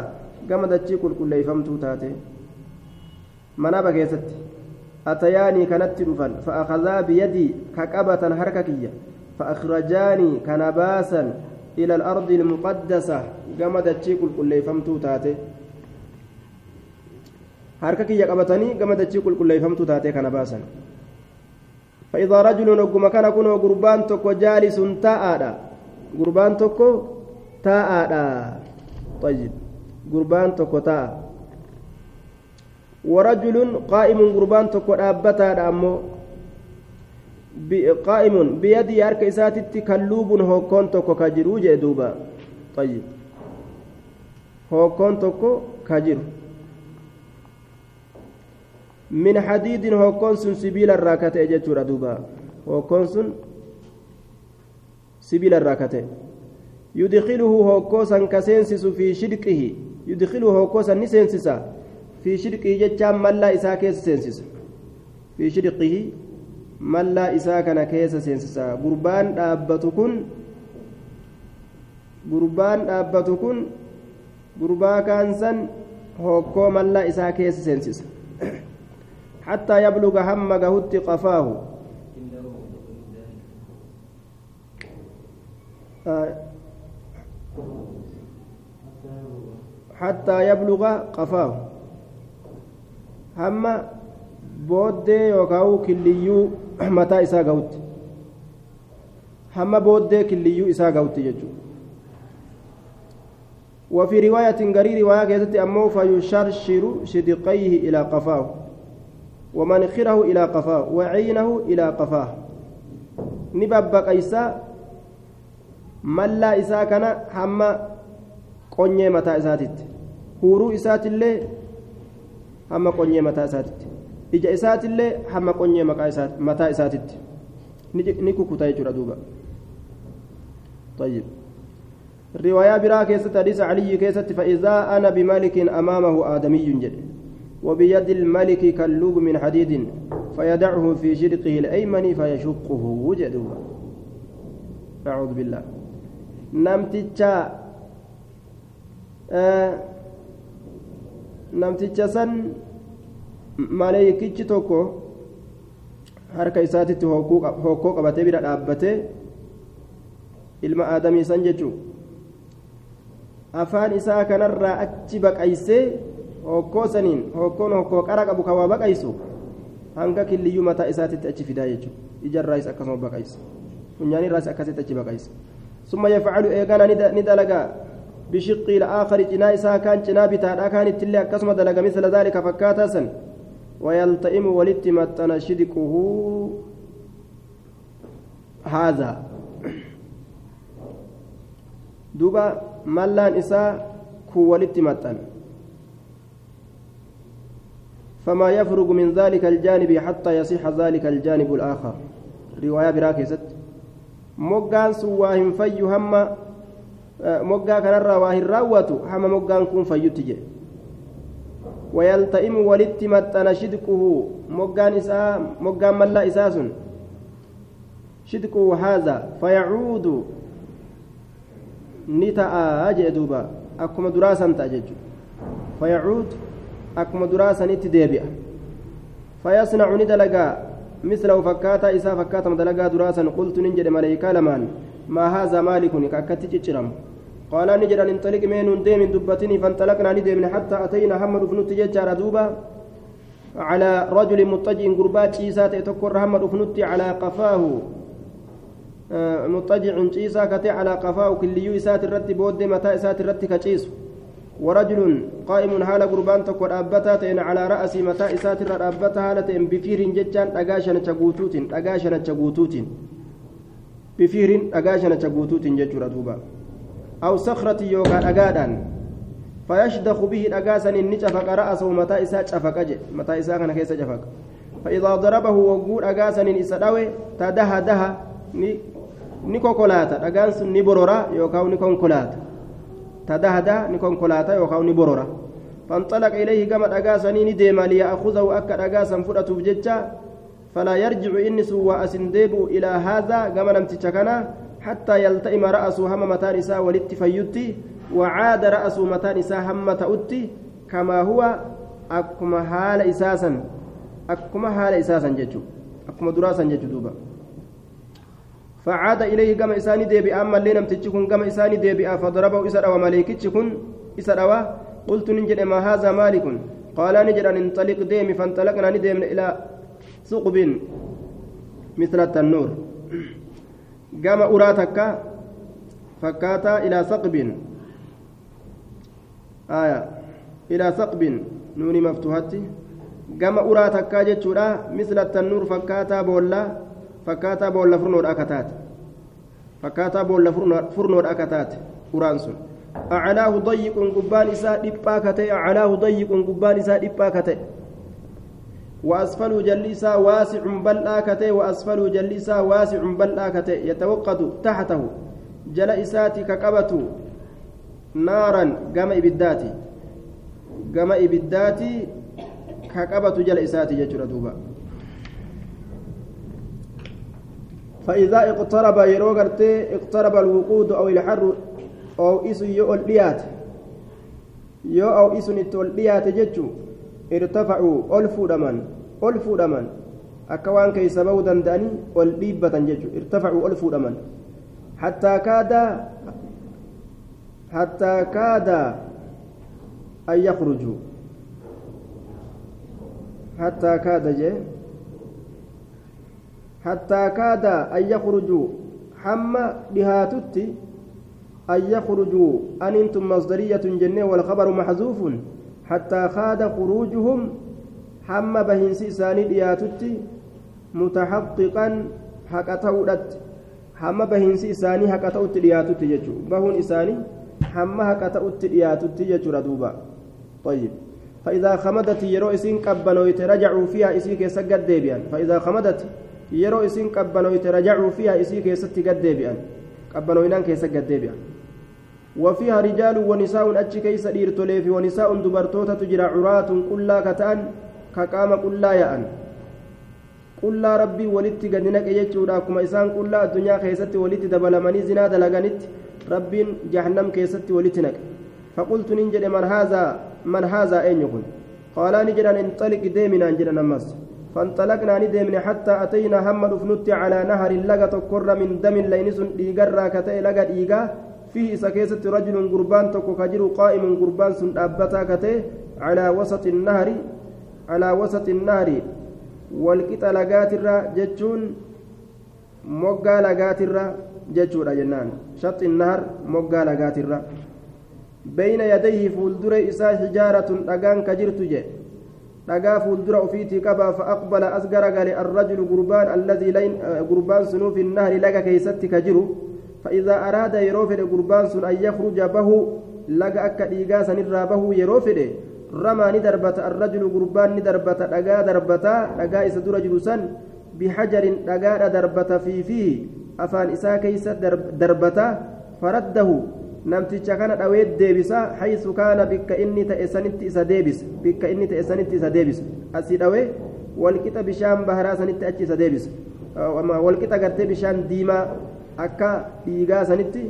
كما دتشي كل كل فهمتو تاتي منابا كيست. أتياني كانت رفن فأخذا بيدي ككبة حرككية فأخرجاني كنباسا إلى الأرض المقدسة كما دتشي كل كل فهمتو تاتي harka kiyya qabatanii gama dachii qulqulleeffamtu taatee kana baasan فإذا رجل نقم كان كنو قربان تكو جالس تاء gurbaan tokko taa'aadha طيب gurbaan tokko taa'a ورجل قائم قربان tokko dhaabbataadha ammoo قائم بيدي harka isaatitti kalluubun hokkoon tokko ka jiru jee duuba طيب hokkoon tokko ka jiru min hadiidin hokkoon sun sibiila irraa ka ta'e jechuudha duuba hokkoon sun سبيل الراكته يدخله هوكوسا كسينسس في شدقه يدخله هوكوسا نسينسسا في شدقه جتشام ملا إسا كيس سينسس في شدقه ملا إسا mallaa isaa kana keessa seensisa. Gurbaan dhaabbatu kun gurbaan dhaabbatu kun gurbaa kaansan hokkoo mallaa isaa keessa seensisa. Hattaa yabluga hamma gahutti qafaahu. Hattaa yabluga qafaahu. Hamma booddee yookaan killiyyuu mataa isaa ga'utti hamma booddee killiyyuu isaa ga'utti jechuudha وفي رواية قري رواية كانت أمه فيشرشر شدقيه إلى قفاه ومنخره إلى قفاه وعينه إلى قفاه نبب قيسا mallaa isaa kana hamma qonyee mataa isaatitti huuruu isaatillee hamma qonyee mataa isaatitti ija isaatillee hamma qonyee mataa isaatitti. Ni kukuta jechuudha duuba. طيب رواية برا كيست حديث علي كيست فإذا أنا بملك أمامه آدمي وبيد الملك كاللوب من حديد فيدعه في شرقه الأيمن فيشقه وجده أعوذ بالله namticha namticha san maleekichi tokko harka isaatitti hokkoo qabatee bira dhaabbatee ilma aadamii san jechuun afaan isaa kanarraa achi baqaysee hokkoo saniin hokkoon hokkoo qara qabu kan waa baqaysu hanga killiyyuu mataa isaatitti achi fidaa jechuudha ijarraas akkasuma baqaysa funyaanirraas akkasitti achi baqaysa. ثم يفعل إيغانا ندلقا بشقه الآخر جنا إساء كان جنا بتادا كان التلي أكسم دلقا مثل ذلك فكاتا سن ويلتئم ولتمتن شدقه هذا. دوبا ملان إساء كو ولتمتن. فما يفرق من ذلك الجانب حتى يصح ذلك الجانب الآخر. رواية براكزت moggaan sun waa hin fayyu hamma moggaa kanarraa waa hin raawwatu ويلتئم ولت متن شدقه مجان إساء مجان ملا إساس شدقه هذا فيعود. نتاء أجدوبا أكما دراسا تأجج فيعود. أكما دراسا نتديبئ فيصنع ندلقا. مثله فكاتا إسا فكاتا مدلقا دراسا. قلت ننجد ملائكة لمان. ما هذا مالك؟ كأكتي قال نجد أن انطلق من ديم دبتني فانطلقنا نديم حتى أتينا محمد بن تججار دوبا على رجل مضطجع قربات عيسى تكر محمد بن على قفاه. مضطجع عيسى كتي على قفاه كل يسات الرت بود متى إسات الرت كتيس ورجل قائم حال قربان تكر أبتا على رأس متى إسات الرت أبتا هالة بفير ججان أغاشنا تشغوتوت أغاشنا تشغوتوت بفير أغاشنا تشغوتوت ججر دوبا أو صخرة يوكا أجادان فيشدخ به أجاسا نجفق رأسه متى إساء شفق متى إساء كان كيس شفق فإذا ضربه وقول أجاسا إسداوي تدها دها نيكوكولاتا أجانس نبرورا يوكاو نيكونكولاتا. تدها ده نيكونكولاتا يوكاو نبرورا فانطلق إليه كما أجاسا نديما ليأخذه أكد أجاسا فرأته بجتشا فلا يرجع إنس وأسنديب إلى هذا كما نمتشكنا حتى يلتئم رأسه هم متان إساء ولت فيتي وعاد رأسه متان إساء هم تؤتي كما هو أكما حال إساسا أكما حال إساسا ججو أكما دراسا ججو دوبا. فعاد إليه كما إساني ديبي أما اللي نمتجكم كما إساني ديبي فضربه إسر ومليكتشكم إسر قلت ننجد ما هذا مالك قال نجد أن انطلق ديمي فانطلقنا نديم إلى ثقب مثل التنور. Gama uraa takka fakkaataa ilaa saqbin aya ilaa saqbin nuuni maftuhatti gama uraa takkaa jechuudha misla tannuur fakkaataa boolla fakkaataa boolla furnoodha akka taate fakkaataa boolla furnoodha akka taate uraan sun aclaahu dayyiqun gubbaan isaa dhiphaa ka ta'e aclaahu dayyiqun gubbaan isaa dhiphaa وأسفل جليسا واسع بل آكته وأسفل جليسا واسع بل آكته يتوقد تحته. جل إساتي كقبته نارا قام إبداتي قام إبداتي كقبته جل إساتي ججر دوبا. فإذا اقترب يروغرت اقترب الوقود أو الحر أو إسو يؤل ليات. يو أو إسو نتول ججو irtafacuu ol fuudhaman ol fuudhaman akka waan keeysa bahuu danda'anii ol dhiibbatan jechuudha irtafacuu ol fuudhaman hattaa kaadaa hattaa kaadaa an yakhrujuu hattaa kaada jee hattaa kaadaa an yakhrujuu hamma dhihaatutti an yakhrujuu anintum masdariyatun jennee walkabaru maxzuufun حتى خاد خروجهم حم بهنسي إساني دياتتي متحققا حكتودت حم بهنسي إساني حكتوت دياتتي يجو بهون إساني حم حكتوت دياتتي يجو ردوبا. طيب. فإذا خمدت يرو إسين قبنويت رجعوا فيها إسيك سجد ديبيان فإذا خمدت يرو إسين قبنويت رجعوا فيها إسيك ستجد ديبيان قبنوينان كيسجد ديبيان وفيها رجال ونساء أتش كيس ديرتوليف ونساء دبرتوتا تجرى عراة كلا كتأن كقام كلا يأن. كلا ربي ولدت قدنك يجورا كما إسان كلا الدنيا كيست ولدت دبلمني زنا دلغنت رب جهنم كيست ولدتنك. فقلت ننجد من هذا من هذا أين يكون؟ قال نجد انطلق ديمنا نجد نمس. فانطلقنا ندمنا حتى أتينا هم رفنت على نهر لغة كر من دم لينس ديقرا كتئ لغة ديقا. فيه سكيسة رجل قربان تكو كجر قائم قربان سن أبتا على وسط النهر على وسط النهر والقطع لقاترة جتشون lagaatirra jechuudha jennaan shaxi nahar moggaa lagaatirra beyna yadayhi fuuldure isaa hijaaratun dhagaan ka jirtu je dhagaa fuuldura ofiitii qabaa fa'aqbala as garagale arrajulu gurbaan allazii gurbaan sunuu fi nahri laga keeysatti فإذا أراد يروفد قربان سن أن يخرج به لقى أكا إيقا سنرى به يروفد رمى ندربة الرجل قربان ندربة لقى دربة لقى إسد رجل سن بحجر لقى دربة في فيه أفان إسا كيس دربة فرده namticha kana dhawee deebisa haysu kaana bikka inni ta'e sanitti isa deebisa bikka inni ta'e sanitti isa deebisa asii dhawee walqixa bishaan baharaa sanitti achi isa deebisa walqixa gartee bishaan diimaa akka dhiigaa sanitti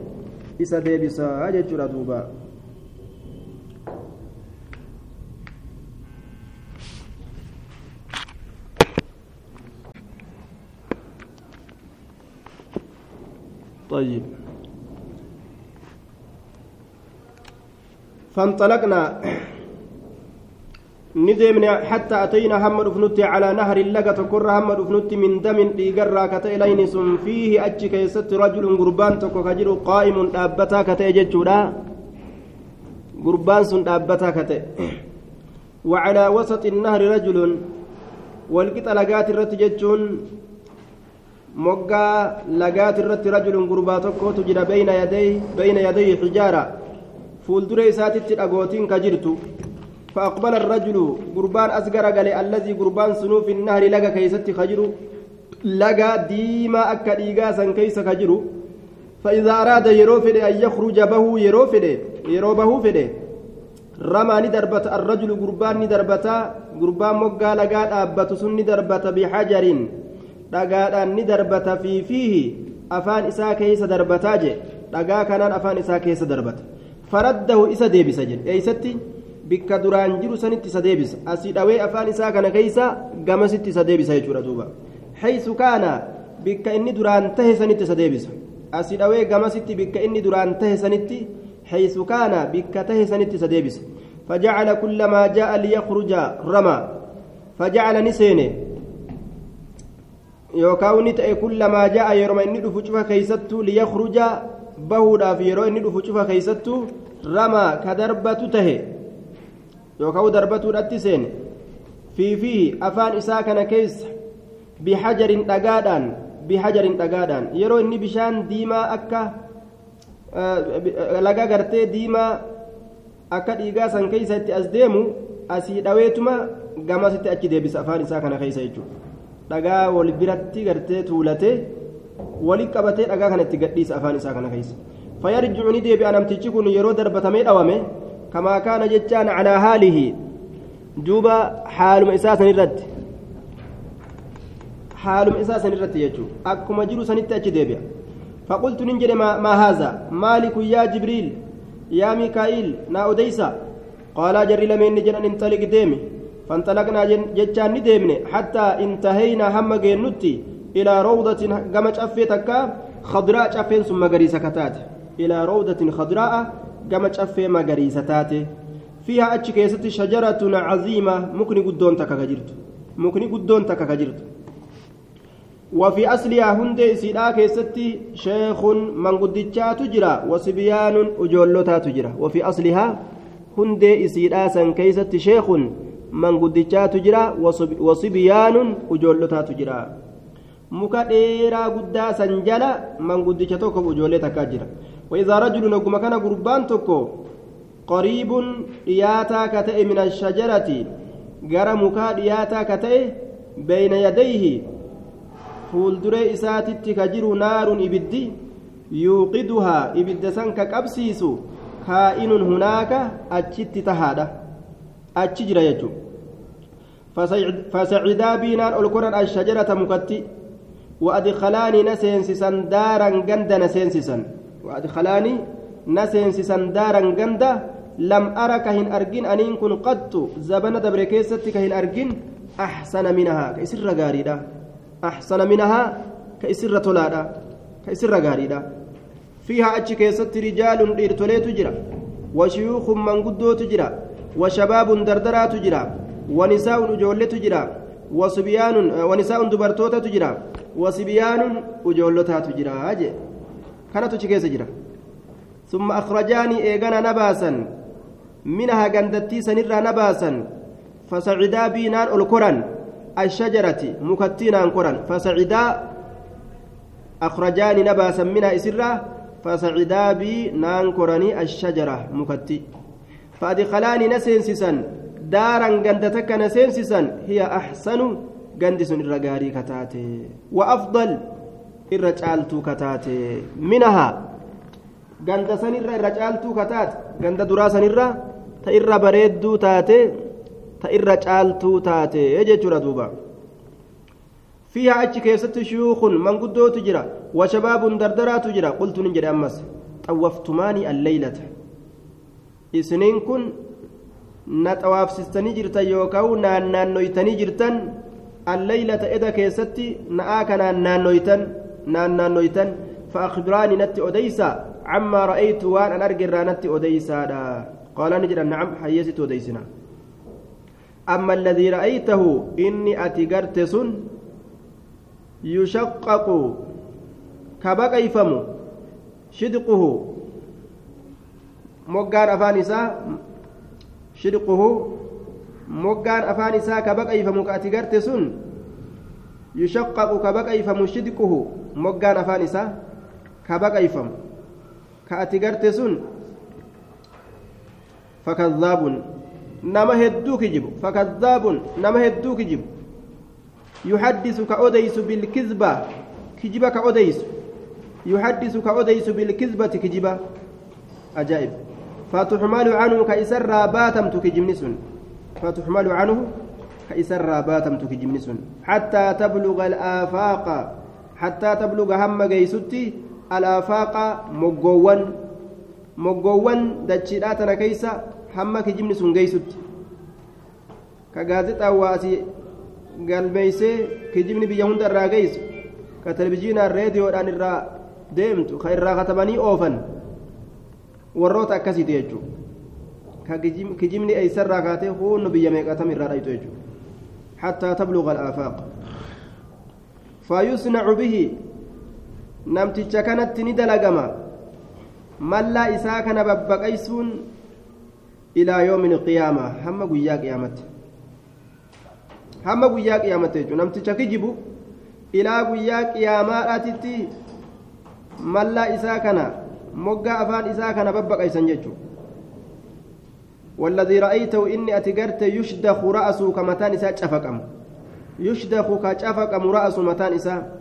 isa deebisa jechuudha duuba طيب فانطلقنا ندمنا حتى أتينا هم رفنت على نهر اللقة تكر هم رفنت من دم إيقرا كتئلين سن فيه أجي كيست رجل قربان تكو كجر قائم أبتا كتئ جتشورا قربان سن أبتا كتئ وعلى وسط النهر رجل والقطع لقات الرت جتشون moggaa lagaati irratti rajulun gurbaa tokkotu jira bayna yaday xijaara fuuldura isaatitti dhagootiin ka jirtu فأقبل الرجل قربان أصغر قال الذي قربان سنوف النهر لقى كيست خجر لقى ديما أكا إيقاسا كيس خجر فإذا أراد يروفد أن يخرج به يروفد يروبه فده رمى ندربة الرجل قربان ندربة قربان مقا لقى أبت سن ندربة بحجر. darbata fi fiihi afaan isaa keessa darbataa je dhagaa kanaan afaan isaa keessa darbata faraddahu isa deebisa jedhe eeysatti bikka duraan jiru sanitti isa deebisa asii dhawee afaan isaa kana keeysa gamasitti isa deebisa jechuudha duuba haysu kaana bikka inni duraan tahe sanitti isa deebisa asii dhawee gamasitti bikka inni duraan tahe sanitti haysu kaana bikka tahe sanitti isa deebisa فجعل كلما جاء ليخرج رمى فجعل نسينه yookaan inni ta'e kullamaa ja'a yeroo inni dhufu cufa keeysattuu liyakruja bahuudhaaf yeroo inni dhufu cufa keeysattuu ramaa ka darbatu tahe yookaan darbatuudhatti seene fiifiihi afaan isaa kana keessa bihajarin dhagaadhaan bihajarin dhagaadhaan yeroo inni bishaan diimaa akka laga gartee diimaa akka dhiigaa san keeysa itti as deemu asii dhaweetuma gamasitti achi deebisa afaan isaa kana keeysa jechuudha. dhagaa wal biratti gartee tuulatee wali qabatee dhagaa kana itti gadhiisa afaan isaa kana keessa fayyarjicu ni deebi'a namtichi kun yeroo darbatamee dhawame kaana jechaan calaa haalihi duuba haaluma isaa sanirratti haaluma isaa sanirratti jechuudha akkuma jiru sanitti achi deebi'a فقلت ننجد ما, ما هذا؟ مالك يا جبريل يا ميكائيل نا أديسا قال جري لمن نجن انطلق ديمي. فانطلقنا جتان ندمن حتى انتهينا هم جنتي إلى روضة قمت أفيتك خضراء أفين ثم مغريسة كتات. إلى روضة خضراء قمت أفي مغريسة تاتي فيها أتش كيست شجرة عظيمة ممكن قدون تكاكجرت ممكن قدون تكاكجرت وفي أصلها هند سيدا كيستي شيخ من قدتشا تجرى وصبيان أجولتا تجرى وفي أصلها هند سيدا سن كيستي شيخ manguddichaatu jira. Wasibyaanun ujoollotaatu jira. Muka dheeraa guddaa san jala manguddicha tokko ujoollee takkaa jira. Dhiyaataa ka ta'e min ashajarati gara mukaa dhiyaataa ka ta'e beyna yadayhi fuulduree isaatitti ka jiru naarun ibiddi yuuqiduhaa ibidda san ka qabsiisu kaa'inun hunaaka achitti tahaadha achi jira jechuun fasacidaa biinaan ol koran ashajarata mukatti وأدخلاني نسينسسا دارا غندا نسينسسا وأدخلاني نسينسسا دارا غندا لم أرك هن أرجن أنين كن قط زبنة دبركيستك هن أرجن أحسن منها كيسر غاريدا. أحسن منها كيسر تولادا كيسر غاريدا. فيها أتش كيست رجال إرتولي تجرى وشيوخ من قدو تجرى وشباب دردرا تجرى ونساء أجولة تجرى وصبيان ونساء دبرتوتا تجرى وصبيان أجولتها تجرى أجي كانت تشكيس جرى ثم أخرجاني إيغانا نباسا منها غندتي سنرى نباسا فسعدا بي نان الكرن الشجرة مكتي نان كرن فسعدا أخرجاني نباسا منها إسرة فسعدا بي نان كرني الشجرة مكتي فأدخلاني نسينسسا دارا قندتك نسينسسا هي أحسن قندس الرقاري كتاتي irra caaltuu kataate. Minahaa ganda sanirra irra caaltuu kataate. Ganda duraa sanirra ta irra bareedduu taate ta irra caaltuu taate jechuudha duuba. Fiihaa achi keessatti shuyuukun manguddootu jira washabaabun dardaraatu jira qultu nin jedhe ammas xawwaftumaanii alleeylata isiniin kun na xawaafsistanii jirtan yookaan naannaannoytanii jirtan alleeylata eda keessatti na'aa kanaan naannoytan naannaannoytan فأخبراني نتي أديسا عما رأيت وأن أنا أرجع نتي أديسا قال نجد نعم حيست أديسنا أما الذي رأيته إني أتجرت سن يشقق كبقى يفم شدقه moggaan afaan isaa ka baqayfamu ka ati garte sun yushaqqaqu ka baqayfamu shidquhu moggaan afaan isaa ka baqayfamu ka ati garte sun fakadhaabun nama hedduu kijibu fakadhaabun nama hedduu kijibu yuhaddisu ka odeysu bilkizba kijiba ka odeysu yuhaddisu ka odeysu bilkizbati kijiba ajaa'ib فتحمل عنه كإسر باتم تكجمنس فتحمل عنه كإسر باتم تكجمنس حتى تبلغ الآفاق حتى تبلغ هم جيستي الآفاق مجوان مجوان دجيراتنا كيسا هم كجمنس جيست كجازت أواسي galmeeysee kijibni biyya hunda irraa geessu ka televizyiinaan reediyoodhaan irraa deemtu ka irraa katabanii oofan warroota akkasiiti jechuudha ka kijibni eeysarraa kaatee hunnu biyya meeqatam irraa dhaytu jechuudha hattaa tabluqa alaafaaq fayusnacu bihi namticha kanatti ni dalagama mallaa isaa kana babbaqaysuun ilaa yoomin qiyaamaa hamma guyyaa qiyaamatti hamma guyyaa qiyaamatti jechuudha namticha kijibu ilaa guyyaa qiyaamaadhaatitti mallaa isaa kana moggaa afaan isaa kana babbaqaysan jechuudha والذي رأيته إني أتجرت يشدخ رأسه كمتان إساء شفقم يشدخ كشفقم رأس متان إساء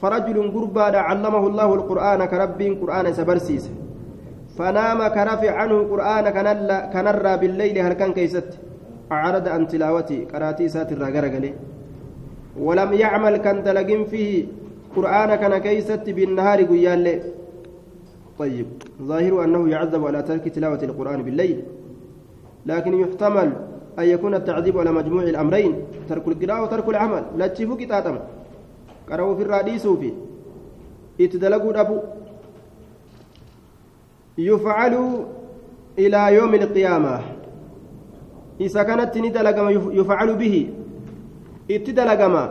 فرجل قربا علمه الله القرآن كرب قرآن سبرسيس فنام كرفع عنه قرآن كنرى بالليل هل كان كيست. أعرض عن تلاوتي قراتي سات الرقرقلي ولم يعمل كان دلقين فيه قرآن كان كيست بالنهار قيال. طيب ظاهر أنه يعذب على ترك تلاوة القرآن بالليل. لكن يحتمل أن يكون التعذيب على مجموع الأمرين ترك القراءة وترك العمل. لا تشوفوا كتاتم قرأوا في الراديس وفي. يتدلقوا أبو يفعل إلى يوم القيامة. إذا كانت ندلقما يفعل به. اتدلقما.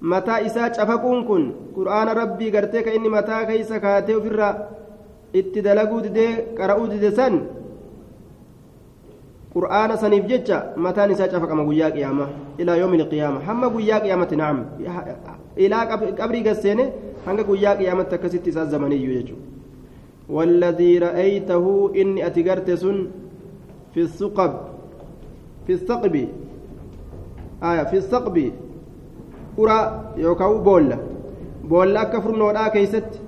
mataa isaa cafaquun kun qur'aana rabbii gartee ka inni mataa keeysa kaatee ofirra itti dalaguu didee qara'uu dide qur'aana saniif jecha mataan isaa cafaqama guyyaa qiyaama ilaa yoomi ilqiyaama hamma guyyaa qiyaamatti nacam ilaa qabrii gasseene hanga guyyaa qiyaamatti akkasitti isaa zamaniyyuu jechuudha والذي رأيته إني أتجرت سن في الثقب في الثقب آية في الثقب uraa yookaan boolla boolla akka furnoodhaa keeysatti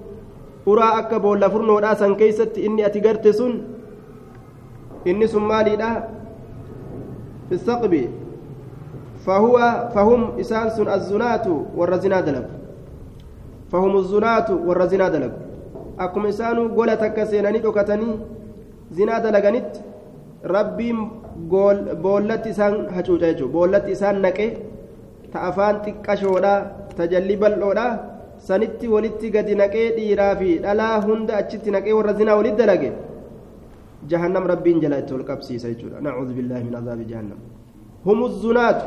uraa akka boolla furnoodhaa san keeysatti inni ati garte sun inni في الثقب فهو فهم إسانس الزنات والرزنا دلب فهم الزنات والرزنا دلب أقم إسانو قولة تكسيناني دوكتني زنا دلقنت ربي بولت إسان هجوجاجو بولت إسان نكي تأفان تكشودا تجلي بلودا sanitti walitti gadi naqee dhiiraa fi dhalaa hunda achitti naqee warra zinaa walitti dalage ol qabsiisa jechuudha nacuudhu billaahi min azaabi jahannam humu zunaatu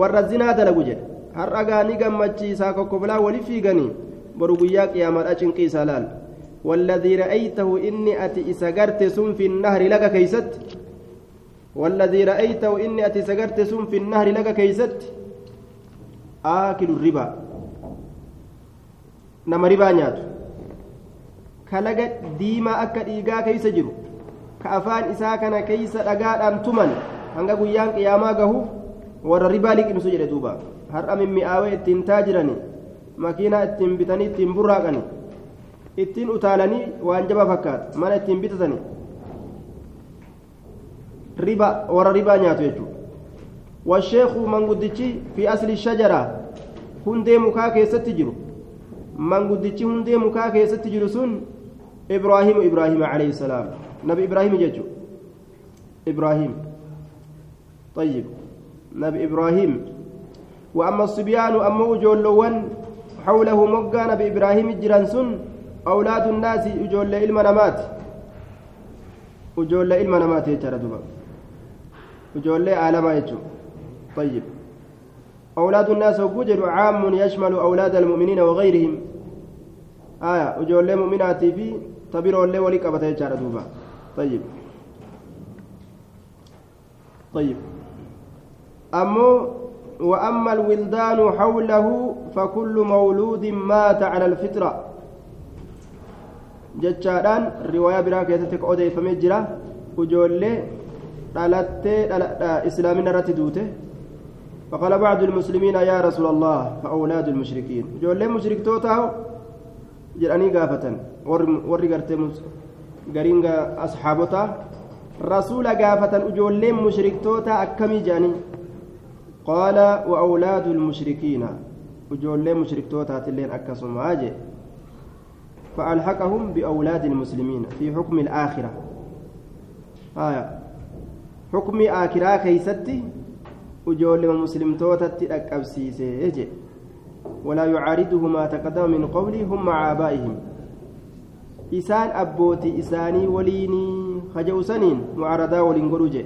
warra zinaa dalagu jedhe har'a gaanii gammachiisaa kokkoblaa wali fiiganii boru guyyaa qiyaamaadha cinqii isaa laal والذي رأيته إني أتي إسقرت سن في النهر لك كيست والذي رأيته إني أتي سقرت سم في النهر لك كيست آكل الربا نما ربا نياتو كلقت ديما أكا إيقا كأفان إساكنا كيس أقاد أنتمن hanga guyyaan qiyaamaa gahuuf warra ribaa liqimsu jedhe duuba har'a mimmi'aawee ittiin taajirani makiinaa ittiin bitanii ittiin burraaqani ittiin utaalanii waan jaba fakkaata mana ittiin bitatanii riba warra ribaa nyaatu jechuudha washeekuu manguddichi fi asli shajaraa hundee mukaa keessatti jiru manguddichi hundee mukaa keessatti jiru sun ibraahimu ibraahima alayhi salaam nabi ibraahimi jechuudha ibraahim طيب. نبي إبراهيم. وأما الصبيان أما أجولون حوله مقا نبي إبراهيم الجرانسون أولاد الناس أجول إلما نمات. أجول إلما نمات يترى دوبا أجول عالما يتشو طيب. أولاد الناس وجر عام يشمل أولاد المؤمنين وغيرهم. آية. أجول مؤمنات في تبيروا اللي ولي قبطة يتشارة دوبا طيب. طيب. أمو وأما الولدان حوله فكل مولود مات على الفطرة. جتشاران رواية براك يتتك أودي فمجرة وجولي islaamina irratti duute فقال بعض المسلمين يا رسول الله فأولاد المشركين. جولين مشرك توتا جرأني قافة وري قرتي قرين أصحابتا رسول قافة جولين مشرك توتا أكمي جاني قال وأولاد المشركين وجولين مشرك توتا تلين أكسم أجي فألحقهم بأولاد المسلمين في حكم الآخرة آية حكم آخرة كيستي وجولين مسلمتوتا تلقبسيسي أجي ولا يعارضه ما تقدم من قوله هم مع آبائهم إسان أبوتي إساني وليني خجو سنين معارضة ولنقرجي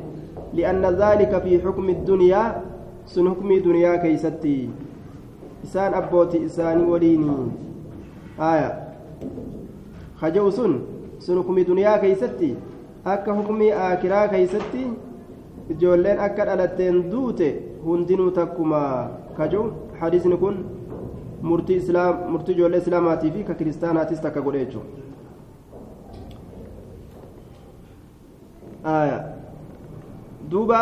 لأن ذلك في حكم الدنيا sun hukmii duniyaa keeysatti isaan abbooti isaanii waliinii aya haja'u sun sun hukmii duniyaa keeysatti akka hukmii aakiraa keeysatti ijoolleen akka dhalatteen duute hundinuu takkuma kaja'u hadiisni kun murtii ijoollee islaamaatii fi ka kiristaanaatis takka godhe jechuu aya duuba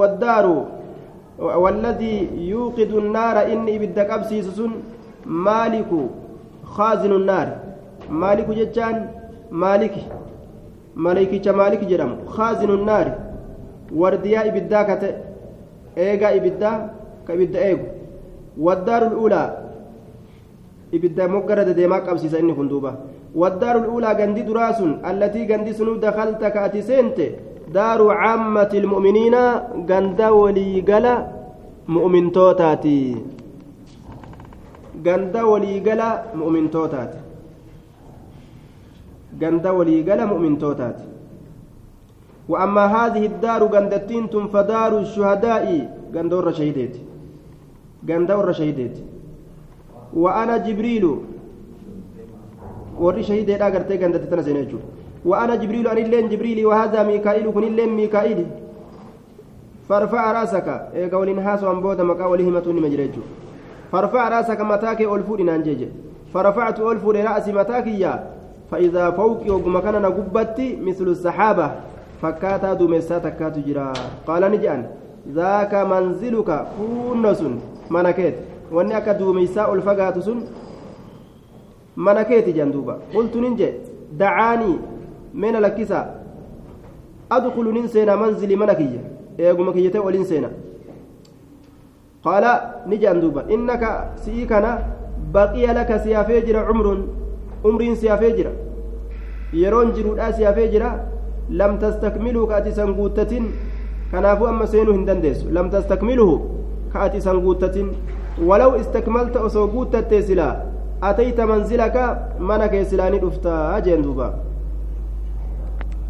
waddaaru والذي يوقد النار إني بدك أبسيس مالك خازن النار. مالك جتان مالك مالك مالك جرم. خازن النار. ورديا إبدا كت إيجا إبدا كإبدا إيجو والدار الأولى. إبدا مقرد ديماك أبسيس إني كندوبة والدار الأولى جندي دراس التي جندي سنو دخلت كأتي سنتي. دار عامة المؤمنين غندا وليغلا مؤمن توتاتي. غندا وليغلا مؤمن توتاتي. غندا وليغلا مؤمن توتاتي. وأما هذه الدار غندتين فدار الشهداء غندا ور شهيدت غندا ور شهيدت وأنا جبريل ور شهيدت أغرتي غندتي تنسينجو وأنا جبريل أن اللين جبريل وهذا ميكائيل كن اللين ميكائيل فارفع راسك قول هاس وان مكا ولهمة مجرج فارفع راسك متاك ألفود نانجيج فرفعت ألفود رأسي متاك يا فإذا فوقي وقم كان نقبتي مثل السحابة فكاتا دوميسا تكاتو جرا قال نجان ذاك منزلك كونس منكيت واني أكا دوميسا ألفقات سن منكيت جندوبا قلت ننجي دعاني من لكسا أدخل ننسينا منزلي منكية إيقو مكية ولنسينا قال نجان دوبا إنك سيكنا بقي لك سيافيجر عمر عمر سيافيجر يرون جرود سيافيجر لم تستكملوا كأتي سنقوتة كنافو أما سينو هندندس لم تستكمله كأتي سنقوتة ولو استكملت أسوقوتة أتيت منزلك؟ منك سلاني رفتا أجين دوبا.